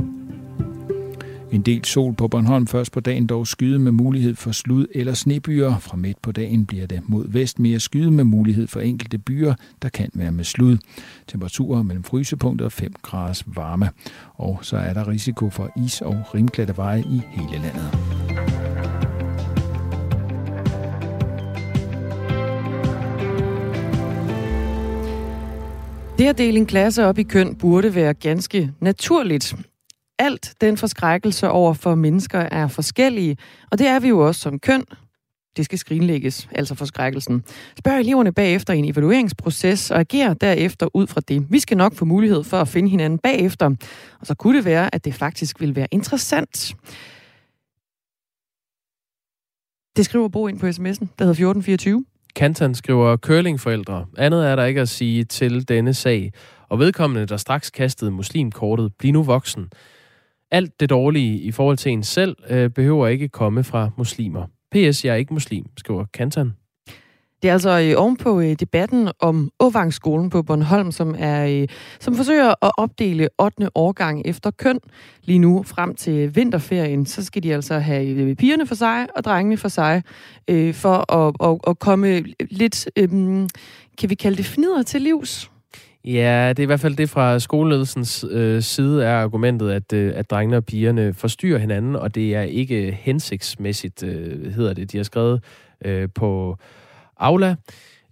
En del sol på Bornholm først på dagen dog skyde med mulighed for slud eller snebyer. Fra midt på dagen bliver det mod vest mere skyde med mulighed for enkelte byer, der kan være med slud. Temperaturer mellem frysepunktet og 5 graders varme. Og så er der risiko for is- og rimklatte veje i hele landet. Det at dele en klasse op i køn burde være ganske naturligt alt den forskrækkelse over for mennesker er forskellige, og det er vi jo også som køn. Det skal skrinlægges, altså forskrækkelsen. Spørg eleverne bagefter i en evalueringsproces og ager derefter ud fra det. Vi skal nok få mulighed for at finde hinanden bagefter, og så kunne det være, at det faktisk vil være interessant. Det skriver Bo ind på sms'en, der hedder 1424. Kantan skriver curlingforældre. Andet er der ikke at sige til denne sag. Og vedkommende, der straks kastede muslimkortet, bliv nu voksen. Alt det dårlige i forhold til en selv øh, behøver ikke komme fra muslimer. PS, jeg er ikke muslim, skriver Kantan. Det er altså øh, ovenpå øh, debatten om Åvangsskolen på Bornholm, som, er, øh, som forsøger at opdele 8. årgang efter køn. Lige nu frem til vinterferien, så skal de altså have pigerne for sig og drengene for sig, øh, for at, at, at komme lidt, øh, kan vi kalde det fnider til livs? Ja, det er i hvert fald det fra skoleledelsens øh, side er argumentet, at, øh, at drengene og pigerne forstyrrer hinanden, og det er ikke hensigtsmæssigt, øh, hedder det. De har skrevet øh, på Aula.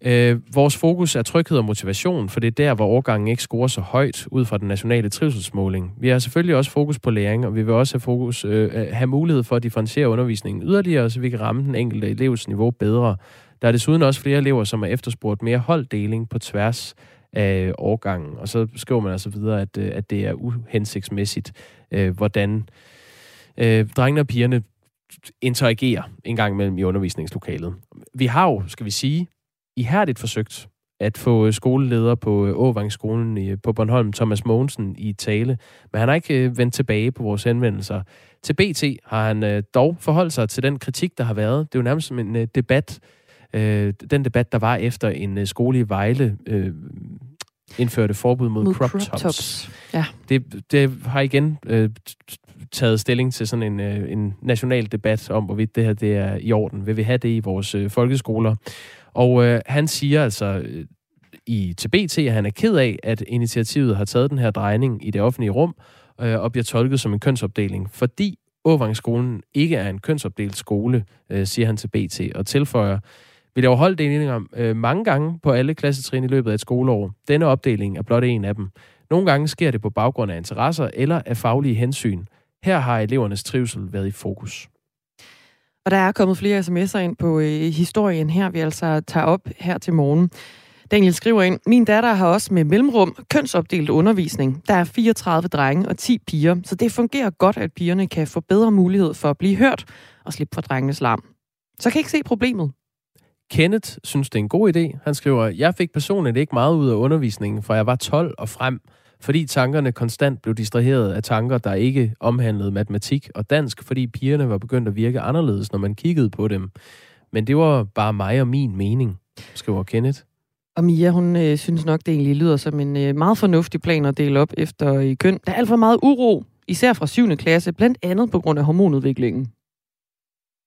Øh, vores fokus er tryghed og motivation, for det er der, hvor årgangen ikke scorer så højt ud fra den nationale trivselsmåling. Vi har selvfølgelig også fokus på læring, og vi vil også have, fokus, øh, øh have mulighed for at differentiere undervisningen yderligere, så vi kan ramme den enkelte elevs niveau bedre. Der er desuden også flere elever, som har efterspurgt mere holddeling på tværs af årgangen. Og så skriver man altså videre, at, øh, at det er uhensigtsmæssigt, øh, hvordan øh, drengene og pigerne interagerer en gang imellem i undervisningslokalet. Vi har jo, skal vi sige, ihærdigt forsøgt at få øh, skoleleder på Åvangsskolen på Bornholm, Thomas Mogensen, i tale. Men han har ikke vendt tilbage på vores henvendelser. Til BT har han dog forholdt sig til den kritik, der har været. Det er jo nærmest som en debat, den debat, der var efter en skole i Vejle indførte forbud mod, mod crop, crop tops. tops. Ja. Det, det har igen øh, taget stilling til sådan en, øh, en national debat om, hvorvidt det her det er i orden. Vil vi have det i vores øh, folkeskoler? Og øh, han siger altså øh, i TBT, at han er ked af, at initiativet har taget den her drejning i det offentlige rum øh, og bliver tolket som en kønsopdeling, fordi Åvangsskolen ikke er en kønsopdelt skole, øh, siger han til BT, og tilføjer, vi laver holddelinger øh, mange gange på alle klassetrin i løbet af et skoleår. Denne opdeling er blot en af dem. Nogle gange sker det på baggrund af interesser eller af faglige hensyn. Her har elevernes trivsel været i fokus. Og der er kommet flere sms'er ind på øh, historien her, vi altså tager op her til morgen. Daniel skriver ind, min datter har også med mellemrum kønsopdelt undervisning. Der er 34 drenge og 10 piger, så det fungerer godt, at pigerne kan få bedre mulighed for at blive hørt og slippe for drengenes larm. Så jeg kan ikke se problemet. Kenneth synes, det er en god idé. Han skriver, jeg fik personligt ikke meget ud af undervisningen, for jeg var 12 og frem, fordi tankerne konstant blev distraheret af tanker, der ikke omhandlede matematik og dansk, fordi pigerne var begyndt at virke anderledes, når man kiggede på dem. Men det var bare mig og min mening, skriver Kenneth. Og Mia, hun øh, synes nok, det egentlig lyder som en øh, meget fornuftig plan at dele op efter i køn. Der er alt for meget uro, især fra 7. klasse, blandt andet på grund af hormonudviklingen.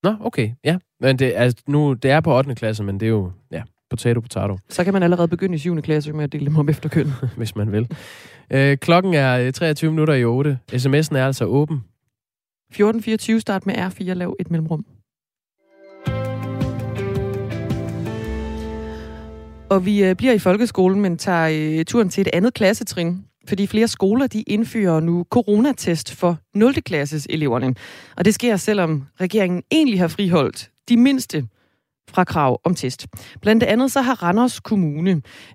Nå, okay, ja. Men det, altså, nu, det er på 8. klasse, men det er jo, ja, potato, potato. Så kan man allerede begynde i 7. klasse med at dele dem op efter køn. Hvis man vil. Øh, klokken er 23 øh, minutter i 8. SMS'en er altså åben. 1424 start med R4, lav et mellemrum. Og vi øh, bliver i folkeskolen, men tager øh, turen til et andet klassetrin fordi flere skoler de indfører nu coronatest for 0. klasses eleverne. Og det sker selvom regeringen egentlig har friholdt de mindste fra krav om test. Blandt andet så har Randers Kommune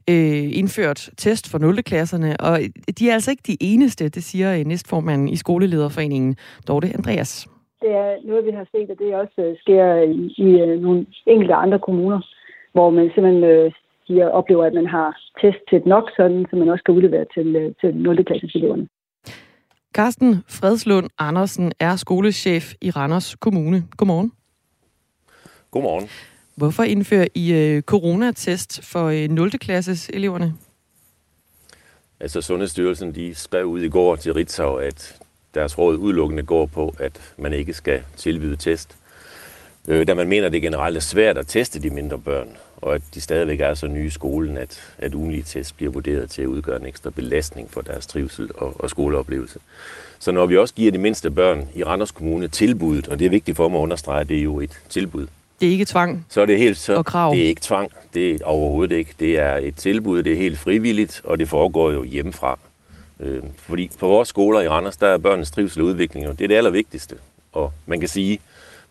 øh, indført test for 0. klasserne, og de er altså ikke de eneste, det siger øh, næstformanden i Skolelederforeningen, Dorte Andreas. Det er noget, vi har set, at det også øh, sker i, i øh, nogle enkelte andre kommuner, hvor man simpelthen de oplever, at man har test til nok, sådan, så man også kan udlevere til, øh, til 0. klasse eleverne. Carsten Fredslund Andersen er skolechef i Randers Kommune. Godmorgen. Godmorgen. Hvorfor indfører I øh, coronatest for øh, 0. klasses eleverne? Altså Sundhedsstyrelsen de skrev ud i går til Ritzau, at deres råd udelukkende går på, at man ikke skal tilbyde test. Øh, da man mener, at det generelt er svært at teste de mindre børn og at de stadigvæk er så nye i skolen, at, at ugenlige test bliver vurderet til at udgøre en ekstra belastning for deres trivsel og, og skoleoplevelse. Så når vi også giver de mindste børn i Randers Kommune tilbuddet, og det er vigtigt for mig at understrege, at det er jo et tilbud. Det er ikke tvang så er det helt, så, og krav? Det er ikke tvang. Det er overhovedet ikke. Det er et tilbud, det er helt frivilligt, og det foregår jo hjemmefra. Øh, fordi på vores skoler i Randers, der er børnenes trivsel og udvikling jo, det er det allervigtigste. Og man kan sige,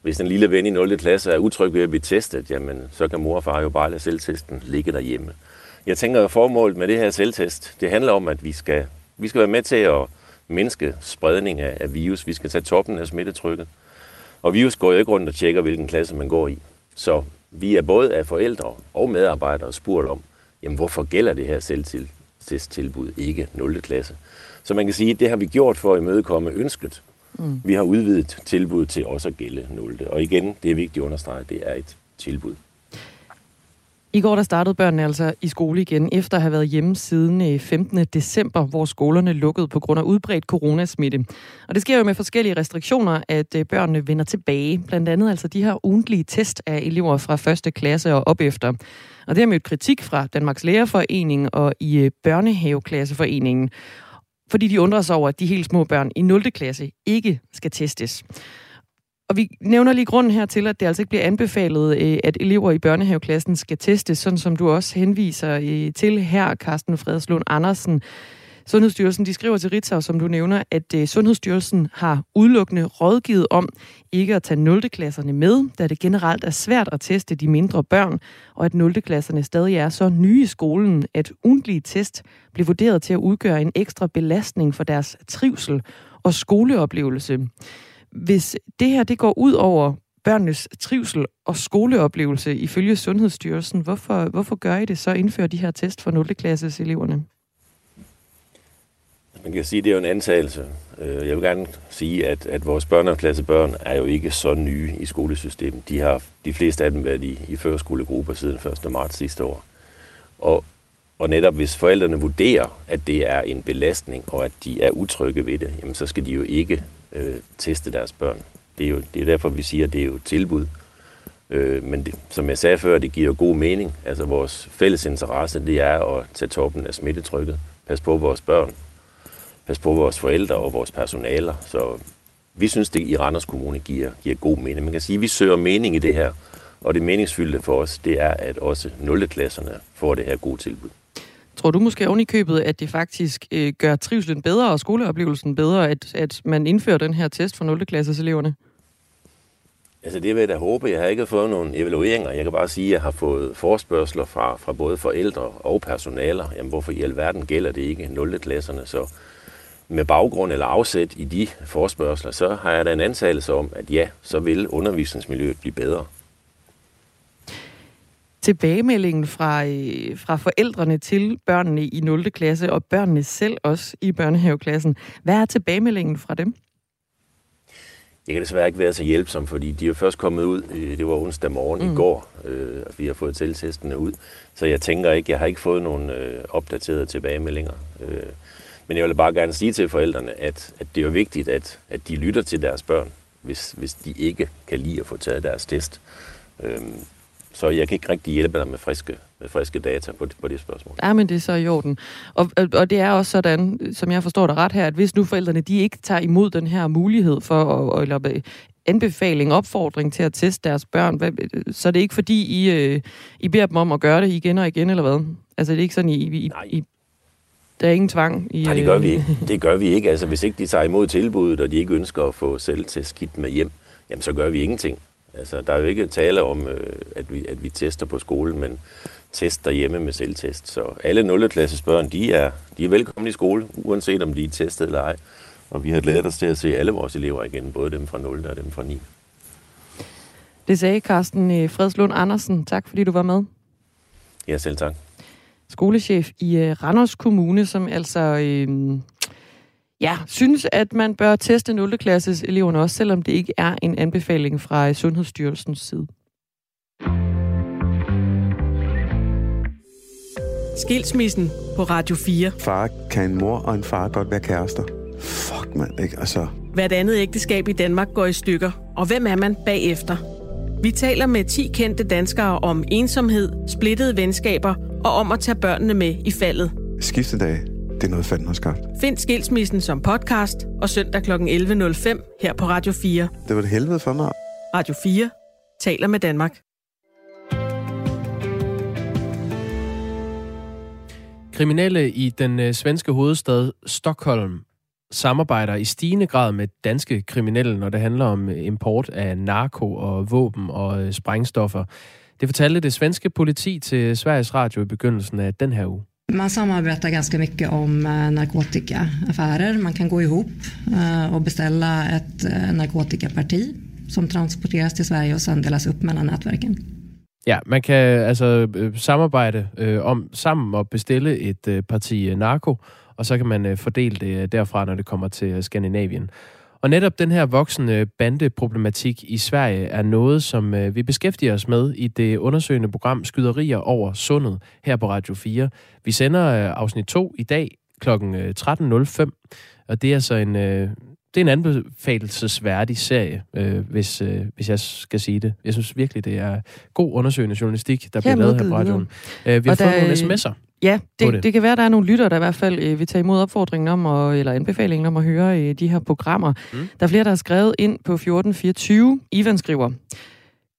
hvis en lille ven i 0. klasse er utryg ved at blive testet, jamen, så kan mor og far jo bare lade selvtesten ligge derhjemme. Jeg tænker, at formålet med det her selvtest, det handler om, at vi skal, vi skal være med til at mindske spredning af, af virus. Vi skal tage toppen af smittetrykket. Og virus går jo ikke rundt og tjekker, hvilken klasse man går i. Så Vi er både af forældre og medarbejdere spurgt om, jamen hvorfor gælder det her selvtesttilbud ikke 0. klasse? Så man kan sige, at det har vi gjort for at imødekomme ønsket. Mm. Vi har udvidet tilbud til også at gælde 0. Og igen, det er vigtigt at understrege, at det er et tilbud. I går der startede børnene altså i skole igen, efter at have været hjemme siden øh, 15. December, hvor skolerne lukkede på grund af udbredt coronasmitte. Og det sker jo med forskellige restriktioner, at øh, børnene vender tilbage. Blandt andet altså de her ugentlige test af elever fra første klasse og op efter. Og det har mødt kritik fra Danmarks Lærerforening og i øh, Børnehaveklasseforeningen fordi de undrer sig over, at de helt små børn i 0. klasse ikke skal testes. Og vi nævner lige grunden her til, at det altså ikke bliver anbefalet, øh, at elever i børnehaveklassen skal testes, sådan som du også henviser øh, til her, Carsten Fredslund Andersen. Sundhedsstyrelsen de skriver til Ritzau, som du nævner, at øh, Sundhedsstyrelsen har udelukkende rådgivet om ikke at tage 0. klasserne med, da det generelt er svært at teste de mindre børn, og at 0. klasserne stadig er så nye i skolen, at ugentlige test bliver vurderet til at udgøre en ekstra belastning for deres trivsel og skoleoplevelse hvis det her det går ud over børnenes trivsel og skoleoplevelse ifølge Sundhedsstyrelsen, hvorfor, hvorfor gør I det så indføre de her test for 0. klasses eleverne? Man kan sige, at det er jo en antagelse. Øh, jeg vil gerne sige, at, at vores børneklassebørn er jo ikke så nye i skolesystemet. De har de fleste af dem været i, i førskolegrupper siden 1. marts sidste år. Og, og netop hvis forældrene vurderer, at det er en belastning, og at de er utrygge ved det, jamen så skal de jo ikke øh, teste deres børn. Det er jo det er derfor, vi siger, at det er jo et tilbud. Øh, men det, som jeg sagde før, det giver jo god mening. Altså vores fælles interesse, det er at tage toppen af smittetrykket. Pas på vores børn. Pas på vores forældre og vores personaler. Så vi synes, det i Randers Kommune giver, giver god mening. Man kan sige, at vi søger mening i det her. Og det meningsfyldte for os, det er, at også 0. klasserne får det her gode tilbud. Tror du måske oven i købet, at det faktisk øh, gør trivselen bedre og skoleoplevelsen bedre, at, at man indfører den her test for 0. klasses eleverne? Altså det vil jeg da håbe. Jeg har ikke fået nogle evalueringer. Jeg kan bare sige, at jeg har fået forspørgseler fra, fra både forældre og personaler. Jamen hvorfor i alverden gælder det ikke 0. klasserne? Så med baggrund eller afsæt i de forspørgseler, så har jeg da en antagelse om, at ja, så vil undervisningsmiljøet blive bedre tilbagemeldingen fra, øh, fra forældrene til børnene i 0. klasse, og børnene selv også i børnehaveklassen. Hvad er tilbagemeldingen fra dem? Jeg kan desværre ikke være så hjælpsom, fordi de er først kommet ud, øh, det var onsdag morgen mm. i går, øh, og vi har fået tiltestene ud. Så jeg tænker ikke, jeg har ikke fået nogen øh, opdaterede tilbagemeldinger. Øh, men jeg vil bare gerne sige til forældrene, at, at det er vigtigt, at, at de lytter til deres børn, hvis, hvis de ikke kan lide at få taget deres test. Øh, så jeg kan ikke rigtig hjælpe dig med friske, med friske data på, på det spørgsmål. Ja, men det er så i orden. Og, og det er også sådan, som jeg forstår det ret her, at hvis nu forældrene de ikke tager imod den her mulighed for, eller anbefaling, opfordring til at teste deres børn, så er det ikke fordi, I, øh, I beder dem om at gøre det igen og igen, eller hvad? Altså det er ikke sådan, I, I, I der er ingen tvang? I, Nej, det gør vi ikke. Det gør vi ikke. Altså, hvis ikke de tager imod tilbuddet, og de ikke ønsker at få selv til skidt med hjem, jamen, så gør vi ingenting. Altså, der er jo ikke tale om, øh, at, vi, at vi tester på skolen, men tester hjemme med selvtest. Så alle 0. klasses børn, de er, de er velkomne i skole, uanset om de er testet eller ej. Og vi har glædet os til at se alle vores elever igen, både dem fra 0. og dem fra 9. Det sagde Carsten øh, Fredslund Andersen. Tak fordi du var med. Ja, selv tak. Skolechef i øh, Randers Kommune, som altså øh, ja, synes, at man bør teste 0. klasses eleverne også, selvom det ikke er en anbefaling fra Sundhedsstyrelsens side. Skilsmissen på Radio 4. Far kan en mor og en far godt være kærester. Fuck, man, ikke? Altså... Hvert andet ægteskab i Danmark går i stykker. Og hvem er man bagefter? Vi taler med 10 kendte danskere om ensomhed, splittede venskaber og om at tage børnene med i faldet. Skiftedag det er noget, fanden har skabt. Find Skilsmissen som podcast og søndag kl. 11.05 her på Radio 4. Det var det helvede for mig. Radio 4 taler med Danmark. Kriminelle i den øh, svenske hovedstad Stockholm samarbejder i stigende grad med danske kriminelle, når det handler om øh, import af narko og våben og øh, sprængstoffer. Det fortalte det svenske politi til Sveriges Radio i begyndelsen af den her uge. Man samarbetar ganska mycket om eh, narkotikaaffärer. Man kan gå ihop eh, och beställa ett eh, narkotikaparti som transporteras till Sverige och sen delas upp mellan nätverken. Ja, man kan altså øh, samarbejde øh, om sammen og bestille et øh, parti narko, og så kan man øh, fordele det derfra, når det kommer til Skandinavien. Og netop den her voksende bandeproblematik i Sverige er noget, som øh, vi beskæftiger os med i det undersøgende program Skyderier over Sundet her på Radio 4. Vi sender øh, afsnit 2 i dag kl. 13.05, øh, og det er så en, det er en anbefalelsesværdig serie, øh, hvis, øh, hvis jeg skal sige det. Jeg synes virkelig, det er god undersøgende journalistik, der bliver lavet her på radioen. Øh, vi har og fået der, nogle sms'er. Ja, det, det. det kan være, at der er nogle lyttere, der i hvert fald øh, vil tage imod opfordringen om, at, eller anbefalingen om at høre øh, de her programmer. Mm. Der er flere, der har skrevet ind på 1424. Ivan skriver,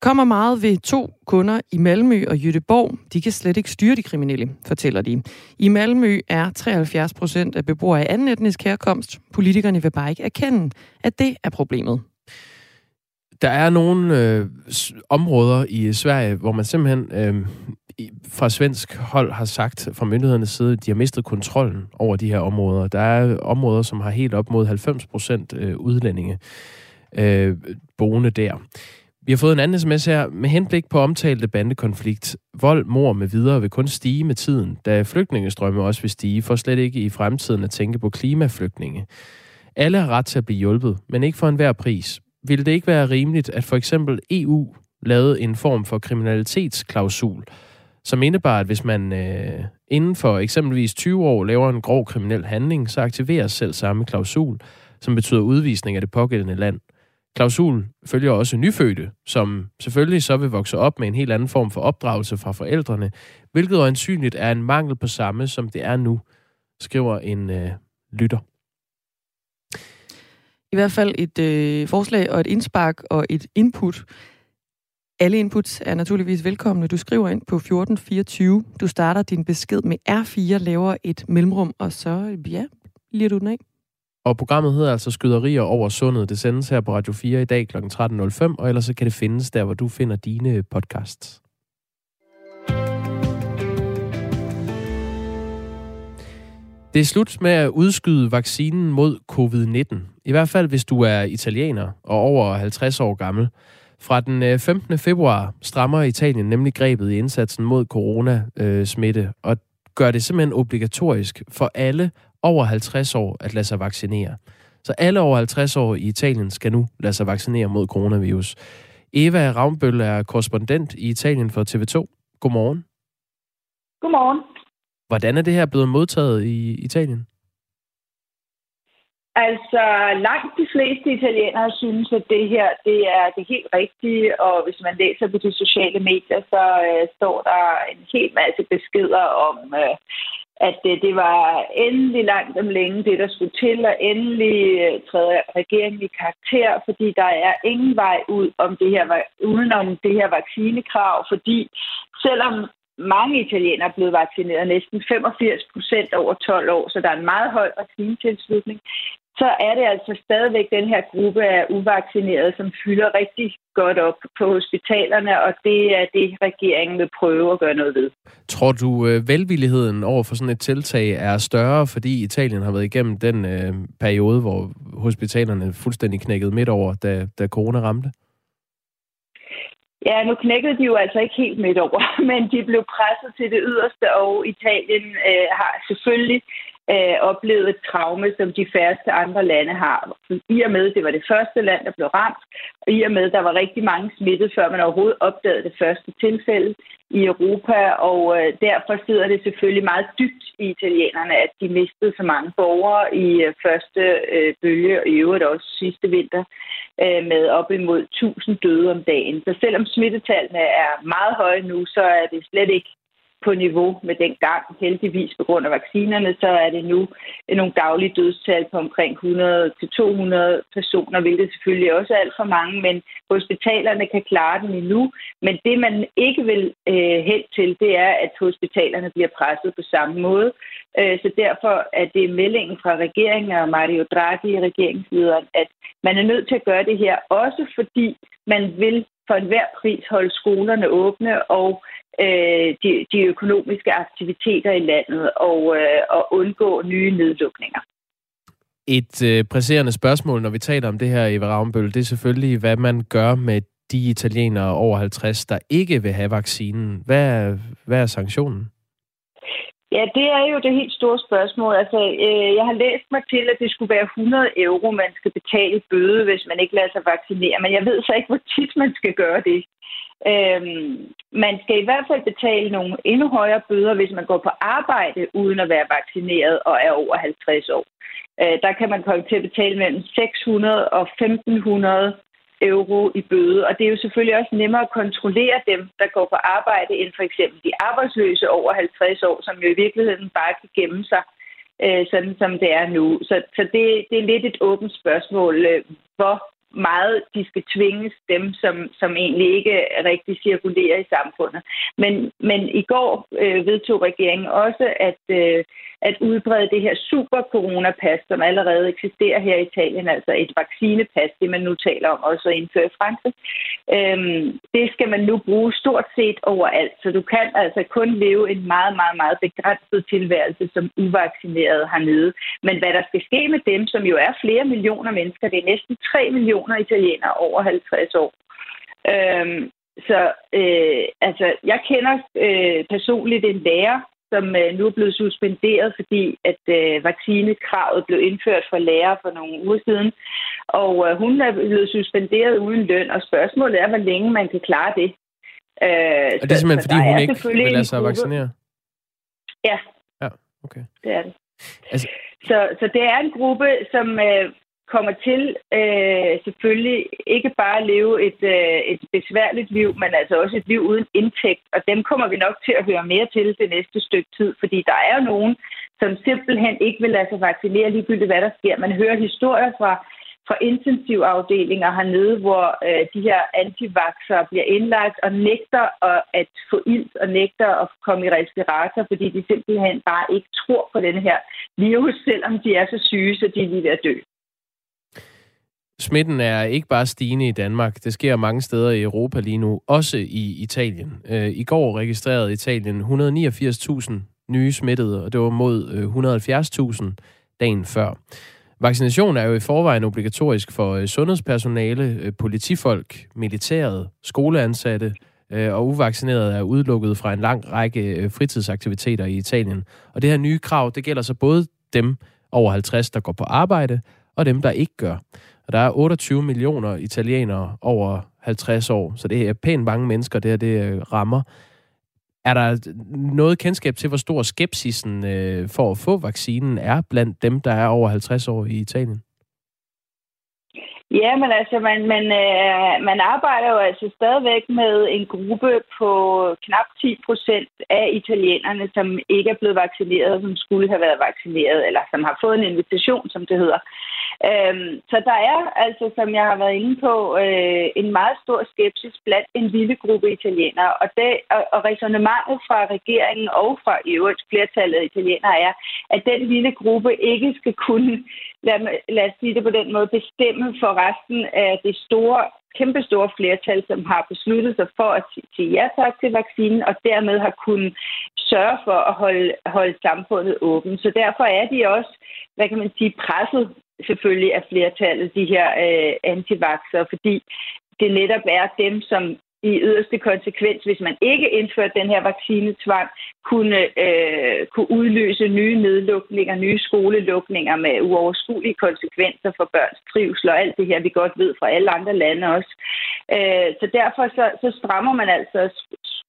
kommer meget ved to kunder i Malmø og Jødeborg. De kan slet ikke styre de kriminelle, fortæller de. I Malmø er 73 procent af beboere af anden etnisk herkomst. Politikerne vil bare ikke erkende, at det er problemet. Der er nogle øh, områder i Sverige, hvor man simpelthen øh, fra svensk hold har sagt fra myndighedernes side, at de har mistet kontrollen over de her områder. Der er områder, som har helt op mod 90 procent øh, udlændinge øh, boende der. Vi har fået en anden sms her. Med henblik på omtalte bandekonflikt, vold, mor med videre vil kun stige med tiden, da flygtningestrømme også vil stige, for slet ikke i fremtiden at tænke på klimaflygtninge. Alle har ret til at blive hjulpet, men ikke for enhver pris. Vil det ikke være rimeligt, at for eksempel EU lavede en form for kriminalitetsklausul, som indebar, at hvis man øh, inden for eksempelvis 20 år laver en grov kriminel handling, så aktiveres selv samme klausul, som betyder udvisning af det pågældende land – Klausul følger også nyfødte, som selvfølgelig så vil vokse op med en helt anden form for opdragelse fra forældrene, hvilket øjensynligt er en mangel på samme, som det er nu, skriver en øh, lytter. I hvert fald et øh, forslag og et indspark og et input. Alle inputs er naturligvis velkomne. Du skriver ind på 1424. Du starter din besked med R4, laver et mellemrum, og så ja, lige du den af. Og programmet hedder altså Skyderier over sundet. Det sendes her på Radio 4 i dag kl. 13.05, og ellers så kan det findes der, hvor du finder dine podcasts. Det er slut med at udskyde vaccinen mod covid-19. I hvert fald, hvis du er italiener og over 50 år gammel. Fra den øh, 15. Februar strammer Italien nemlig grebet i indsatsen mod coronasmitte, øh, og gør det simpelthen obligatorisk for alle over 50 år at lade sig vaccinere. Så alle over 50 år i Italien skal nu lade sig vaccinere mod coronavirus. Eva Ravnbøl er korrespondent i Italien for TV2. Godmorgen. Godmorgen. Hvordan er det her blevet modtaget i Italien? Altså, langt de fleste italienere synes, at det her det er det helt rigtige, og hvis man læser på de sociale medier, så øh, står der en hel masse beskeder om, øh, at det, det var endelig langt om længe det, der skulle til, og endelig øh, træde regeringen i karakter, fordi der er ingen vej ud om det her, udenom det her vaccinekrav, fordi selvom mange italienere er blevet vaccineret, næsten 85 procent over 12 år, så der er en meget høj vaccinetilslutning, så er det altså stadigvæk den her gruppe af uvaccinerede, som fylder rigtig godt op på hospitalerne, og det er det, regeringen vil prøve at gøre noget ved. Tror du, øh, velvilligheden over for sådan et tiltag er større, fordi Italien har været igennem den øh, periode, hvor hospitalerne fuldstændig knækkede midt over, da, da corona ramte? Ja, nu knækkede de jo altså ikke helt midt over, men de blev presset til det yderste, og Italien øh, har selvfølgelig øh, oplevet et traume, som de færreste andre lande har. I og med, det var det første land, der blev ramt, og i og med, der var rigtig mange smittet, før man overhovedet opdagede det første tilfælde i Europa, og øh, derfor sidder det selvfølgelig meget dybt i italienerne, at de mistede så mange borgere i øh, første øh, bølge, og i øvrigt også sidste vinter, øh, med op imod 1000 døde om dagen. Så selvom smittetallene er meget høje nu, så er det slet ikke på niveau med den gang. Heldigvis på grund af vaccinerne, så er det nu nogle daglige dødstal på omkring 100-200 personer, hvilket selvfølgelig også er alt for mange, men hospitalerne kan klare den endnu. Men det, man ikke vil øh, hen til, det er, at hospitalerne bliver presset på samme måde. Øh, så derfor er det meldingen fra regeringen og Mario Draghi, regeringslederen, at man er nødt til at gøre det her, også fordi man vil for enhver pris holde skolerne åbne og øh, de, de økonomiske aktiviteter i landet og, øh, og undgå nye nedlukninger. Et øh, presserende spørgsmål, når vi taler om det her, Eva Ravnbøl, det er selvfølgelig, hvad man gør med de italienere over 50, der ikke vil have vaccinen. Hvad er, hvad er sanktionen? Ja, det er jo det helt store spørgsmål. Altså, øh, jeg har læst mig til, at det skulle være 100 euro, man skal betale bøde, hvis man ikke lader sig vaccinere. Men jeg ved så ikke, hvor tit man skal gøre det. Øhm, man skal i hvert fald betale nogle endnu højere bøder, hvis man går på arbejde uden at være vaccineret og er over 50 år. Øh, der kan man komme til at betale mellem 600 og 1500 euro i bøde. Og det er jo selvfølgelig også nemmere at kontrollere dem, der går på arbejde, end for eksempel de arbejdsløse over 50 år, som jo i virkeligheden bare kan gemme sig, øh, sådan som det er nu. Så, så det, det er lidt et åbent spørgsmål, øh, hvor meget de skal tvinges, dem som, som egentlig ikke rigtig cirkulerer i samfundet. Men, men i går øh, vedtog regeringen også at, øh, at udbrede det her super coronapas, som allerede eksisterer her i Italien, altså et vaccinepas, det man nu taler om også at indføre i Frankrig. Øhm, det skal man nu bruge stort set overalt, så du kan altså kun leve en meget, meget, meget begrænset tilværelse som uvaccineret hernede. Men hvad der skal ske med dem, som jo er flere millioner mennesker, det er næsten 3 millioner italienere over 50 år. Øhm, så øh, altså, jeg kender øh, personligt en lærer, som øh, nu er blevet suspenderet, fordi at øh, vaccinekravet blev indført for lærere for nogle uger siden. Og øh, hun er blevet suspenderet uden løn, og spørgsmålet er, hvor længe man kan klare det. Øh, er det så, simpelthen, fordi hun ikke vil lade sig vaccinere? Ja. Ja, okay. Det er det. Altså... Så, så det er en gruppe, som, øh, kommer til øh, selvfølgelig ikke bare at leve et, øh, et besværligt liv, men altså også et liv uden indtægt. Og dem kommer vi nok til at høre mere til det næste stykke tid, fordi der er jo nogen, som simpelthen ikke vil lade sig vaccinere ligegyldigt, hvad der sker. Man hører historier fra, fra intensivafdelinger hernede, hvor øh, de her antivaxere bliver indlagt og nægter at, at få ild og nægter at komme i respirator, fordi de simpelthen bare ikke tror på den her virus, selvom de er så syge, så de er lige ved at dø. Smitten er ikke bare stigende i Danmark. Det sker mange steder i Europa lige nu, også i Italien. Øh, I går registrerede Italien 189.000 nye smittede, og det var mod øh, 170.000 dagen før. Vaccination er jo i forvejen obligatorisk for øh, sundhedspersonale, politifolk, militæret, skoleansatte, og uvaccinerede er udelukket fra en lang række fritidsaktiviteter i Italien. Og det her nye krav, det gælder så både dem over 50, der går på arbejde, og dem, der ikke gør. Og der er 28 millioner italienere over 50 år, så det er pænt mange mennesker, det her det øh, rammer. Er der noget kendskab til, hvor stor skepsisen øh, for at få vaccinen er blandt dem, der er over 50 år i Italien? Ja, men altså, man, man, øh, man arbejder jo altså stadigvæk med en gruppe på knap 10 procent af italienerne, som ikke er blevet vaccineret, som skulle have været vaccineret, eller som har fået en invitation, som det hedder. Øhm, så der er altså, som jeg har været inde på, øh, en meget stor skepsis blandt en lille gruppe italienere. Og, det, og, og resonemanget fra regeringen og fra i øvrigt flertallet af italienere er, at den lille gruppe ikke skal kunne, lad, lad os sige det på den måde, bestemme for resten af det store kæmpestore flertal, som har besluttet sig for at sige ja tak til vaccinen, og dermed har kunnet sørge for at holde, holde samfundet åbent. Så derfor er de også, hvad kan man sige, presset selvfølgelig er flertallet, de her øh, antivakser, fordi det netop er dem, som i yderste konsekvens, hvis man ikke indførte den her vaccinetvang, kunne, øh, kunne udløse nye nedlukninger, nye skolelukninger med uoverskuelige konsekvenser for børns trivsel og alt det her, vi godt ved fra alle andre lande også. Øh, så derfor så, så strammer man altså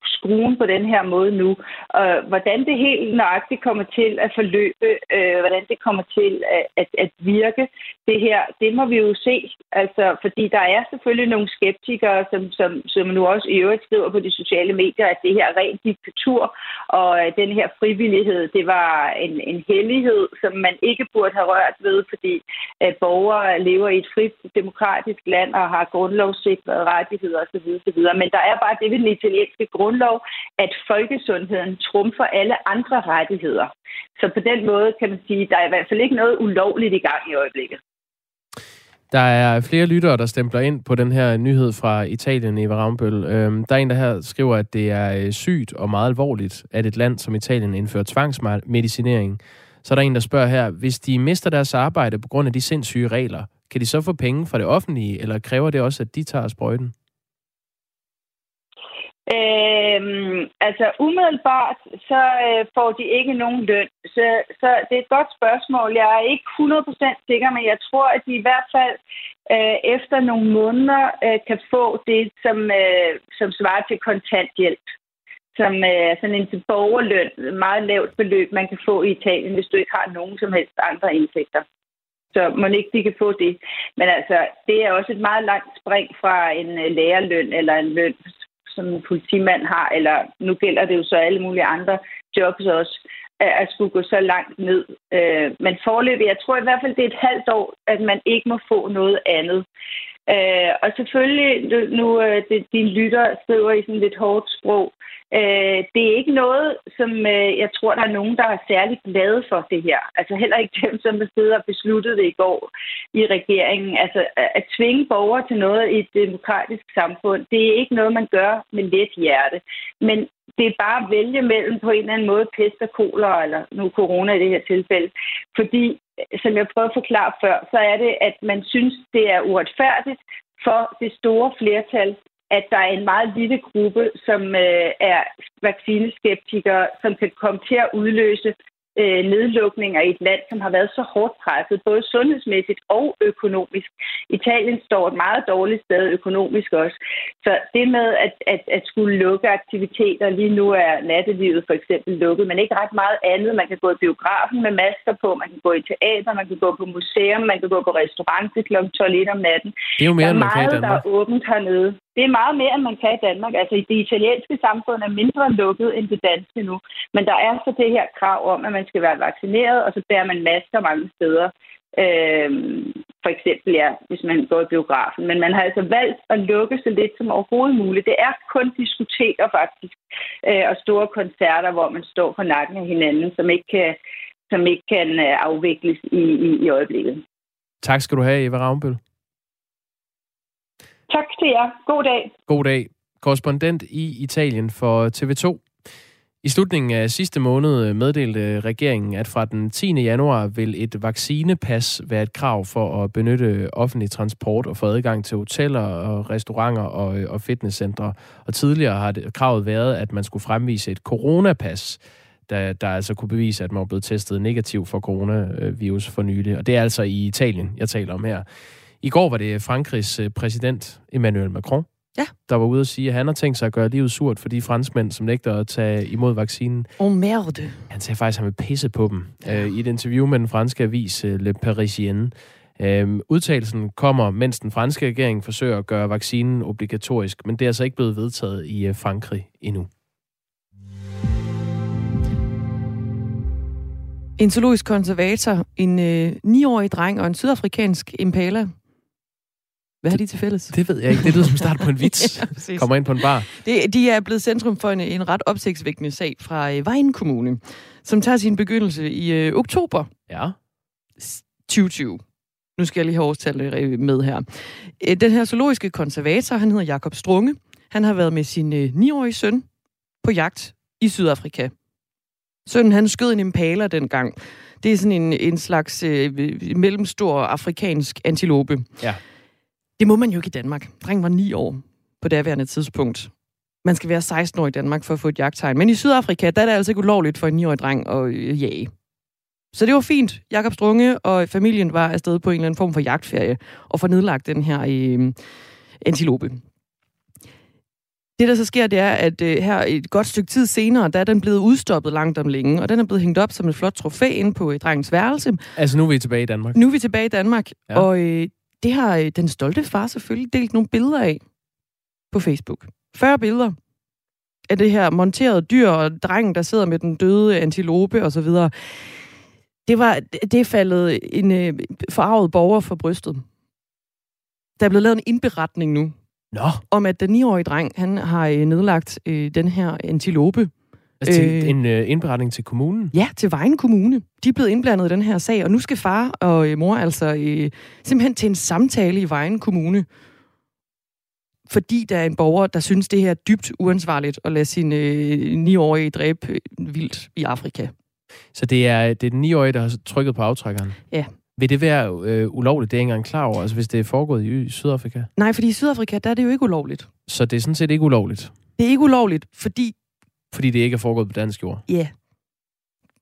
skruen på den her måde nu. Og hvordan det helt nøjagtigt kommer til at forløbe, øh, hvordan det kommer til at, at, at virke, det her, det må vi jo se. Altså, fordi der er selvfølgelig nogle skeptikere, som, som, som nu også i øvrigt skriver på de sociale medier, at det her er rent diktatur, og den her frivillighed, det var en, en hellighed, som man ikke burde have rørt ved, fordi øh, borgere lever i et frit demokratisk land og har grundlovssikrede rettigheder osv. osv. Men der er bare det ved den italienske grundlov, at folkesundheden trumfer alle andre rettigheder. Så på den måde kan man sige, at der er i hvert fald ikke noget ulovligt i gang i øjeblikket. Der er flere lyttere, der stempler ind på den her nyhed fra Italien, Eva Rambøl. Øhm, der er en, der her skriver, at det er øh, sygt og meget alvorligt, at et land som Italien indfører tvangsmedicinering. Så er der en, der spørger her, hvis de mister deres arbejde på grund af de sindssyge regler, kan de så få penge fra det offentlige, eller kræver det også, at de tager sprøjten? Øhm, altså umiddelbart, så øh, får de ikke nogen løn. Så, så det er et godt spørgsmål. Jeg er ikke 100% sikker, men jeg tror, at de i hvert fald øh, efter nogle måneder øh, kan få det, som, øh, som svarer til kontanthjælp. Som øh, sådan en borgerløn, meget lavt beløb, man kan få i Italien, hvis du ikke har nogen som helst andre indtægter. Så må ikke de kan få det. Men altså, det er også et meget langt spring fra en øh, lærerløn eller en løn, som en politimand har, eller nu gælder det jo så alle mulige andre jobs også, at skulle gå så langt ned. Øh, men forløbig, jeg tror i hvert fald, det er et halvt år, at man ikke må få noget andet. Øh, og selvfølgelig, nu øh, det, din lytter skriver i sådan lidt hårdt sprog, øh, det er ikke noget, som øh, jeg tror, der er nogen, der er særligt glade for det her. Altså heller ikke dem, som der sidder og besluttede det i går i regeringen. Altså at tvinge borgere til noget i et demokratisk samfund, det er ikke noget, man gør med let hjerte. Men det er bare at vælge mellem på en eller anden måde pest og kolera, eller nu corona i det her tilfælde. Fordi, Øh, som jeg prøvede at forklare før, så er det, at man synes, det er uretfærdigt for det store flertal, at der er en meget lille gruppe, som øh, er vaccineskeptikere, som kan komme til at udløse øh, nedlukninger i et land, som har været så hårdt presset, både sundhedsmæssigt og økonomisk. Italien står et meget dårligt sted økonomisk også. Så det med at, at, at skulle lukke aktiviteter, lige nu er nattelivet for eksempel lukket, men ikke ret meget andet. Man kan gå i biografen med masker på, man kan gå i teater, man kan gå på museum, man kan gå på restaurant til kl. 12 om natten. Det er jo mere, der er end man meget, kan i Danmark. der er åbent hernede. Det er meget mere, end man kan i Danmark. Altså, det italienske samfund er mindre lukket end det danske nu. Men der er så det her krav om, at man skal være vaccineret, og så bærer man masker mange steder. Øhm, for eksempel, ja, hvis man går i biografen. Men man har altså valgt at lukke så lidt som overhovedet muligt. Det er kun diskoteker faktisk, øh, og store koncerter, hvor man står på nakken af hinanden, som ikke kan, som ikke kan øh, afvikles i, i, i øjeblikket. Tak skal du have, Eva Ravnbøl. Tak til jer. God dag. God dag. Korrespondent i Italien for TV2. I slutningen af sidste måned meddelte regeringen, at fra den 10. januar vil et vaccinepas være et krav for at benytte offentlig transport og få adgang til hoteller og restauranter og, og fitnesscentre. Og tidligere har det, kravet været, at man skulle fremvise et coronapas, der, der altså kunne bevise, at man var blevet testet negativ for coronavirus for nylig. Og det er altså i Italien, jeg taler om her. I går var det Frankrigs øh, præsident Emmanuel Macron, ja. der var ude at sige, at han har tænkt sig at gøre livet surt for de franskmænd, som nægter at tage imod vaccinen. Oh merde. Han sagde faktisk, at han vil pisse på dem. Ja. Øh, I et interview med den franske avis øh, Le Parisien. Øhm, udtalelsen kommer, mens den franske regering forsøger at gøre vaccinen obligatorisk, men det er altså ikke blevet vedtaget i øh, Frankrig endnu. En zoologisk konservator, en øh, 9-årig dreng og en sydafrikansk impala. Hvad har de til fælles? Det ved jeg ikke. Det lyder som start på en vits. ja, Kommer ind på en bar. Det, de er blevet centrum for en, en ret opsigtsvækkende sag fra øh, Vejen Kommune, som tager sin begyndelse i øh, oktober ja. 2020. Nu skal jeg lige have årstallet øh, med her. Øh, Den her zoologiske konservator, han hedder Jakob Strunge. Han har været med sin øh, 9-årige søn på jagt i Sydafrika. Sønnen, han skød en impala dengang. Det er sådan en, en slags øh, mellemstor afrikansk antilope. Ja. Det må man jo ikke i Danmark. Drengen var 9 år på daværende tidspunkt. Man skal være 16 år i Danmark for at få et jagttegn. Men i Sydafrika, der er det altså ikke ulovligt for en 9-årig dreng at øh, jage. Så det var fint. Jakob Strunge og familien var afsted på en eller anden form for jagtferie og får nedlagt den her øh, antilope. Det, der så sker, det er, at øh, her et godt stykke tid senere, der er den blevet udstoppet langt om længe, og den er blevet hængt op som et flot trofæ inde på øh, drengens værelse. Altså nu er vi tilbage i Danmark. Nu er vi tilbage i Danmark, ja. og øh, det har øh, den stolte far selvfølgelig delt nogle billeder af på Facebook. 40 billeder af det her monterede dyr, og drengen, der sidder med den døde antilope osv. Det var det faldet en øh, forarvet borger for brystet. Der er blevet lavet en indberetning nu, Nå. om at den 9-årige dreng, han har øh, nedlagt øh, den her antilope. Altså til en øh, indberetning til kommunen? Ja, til Vejen Kommune. De er blevet indblandet i den her sag, og nu skal far og øh, mor altså øh, simpelthen til en samtale i Vejen Kommune. Fordi der er en borger, der synes, det her er dybt uansvarligt at lade sin øh, 9-årige dræbe øh, vildt i Afrika. Så det er, det er den 9-årige, der har trykket på aftrækkeren? Ja. Vil det være øh, ulovligt? Det er jeg ikke engang klar over, altså hvis det er foregået i, i Sydafrika. Nej, fordi i Sydafrika, der er det jo ikke ulovligt. Så det er sådan set ikke ulovligt? Det er ikke ulovligt, fordi... Fordi det ikke er foregået på dansk jord? Ja. Yeah.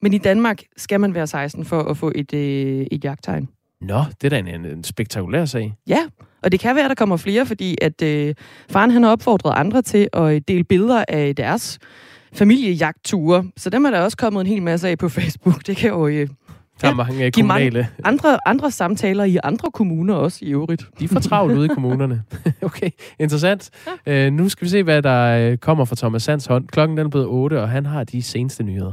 Men i Danmark skal man være 16 for at få et, øh, et jagttegn. Nå, det er da en, en spektakulær sag. Ja, og det kan være, at der kommer flere, fordi at øh, faren han har opfordret andre til at dele billeder af deres familiejagtture. Så dem er der også kommet en hel masse af på Facebook. Det kan jo øh, der er mange kommunale. andre, andre samtaler i andre kommuner også i øvrigt. De får travlt ude i kommunerne. okay, interessant. Ja. Uh, nu skal vi se, hvad der øh, kommer fra Thomas Sands hånd. Klokken den er blevet 8, og han har de seneste nyheder.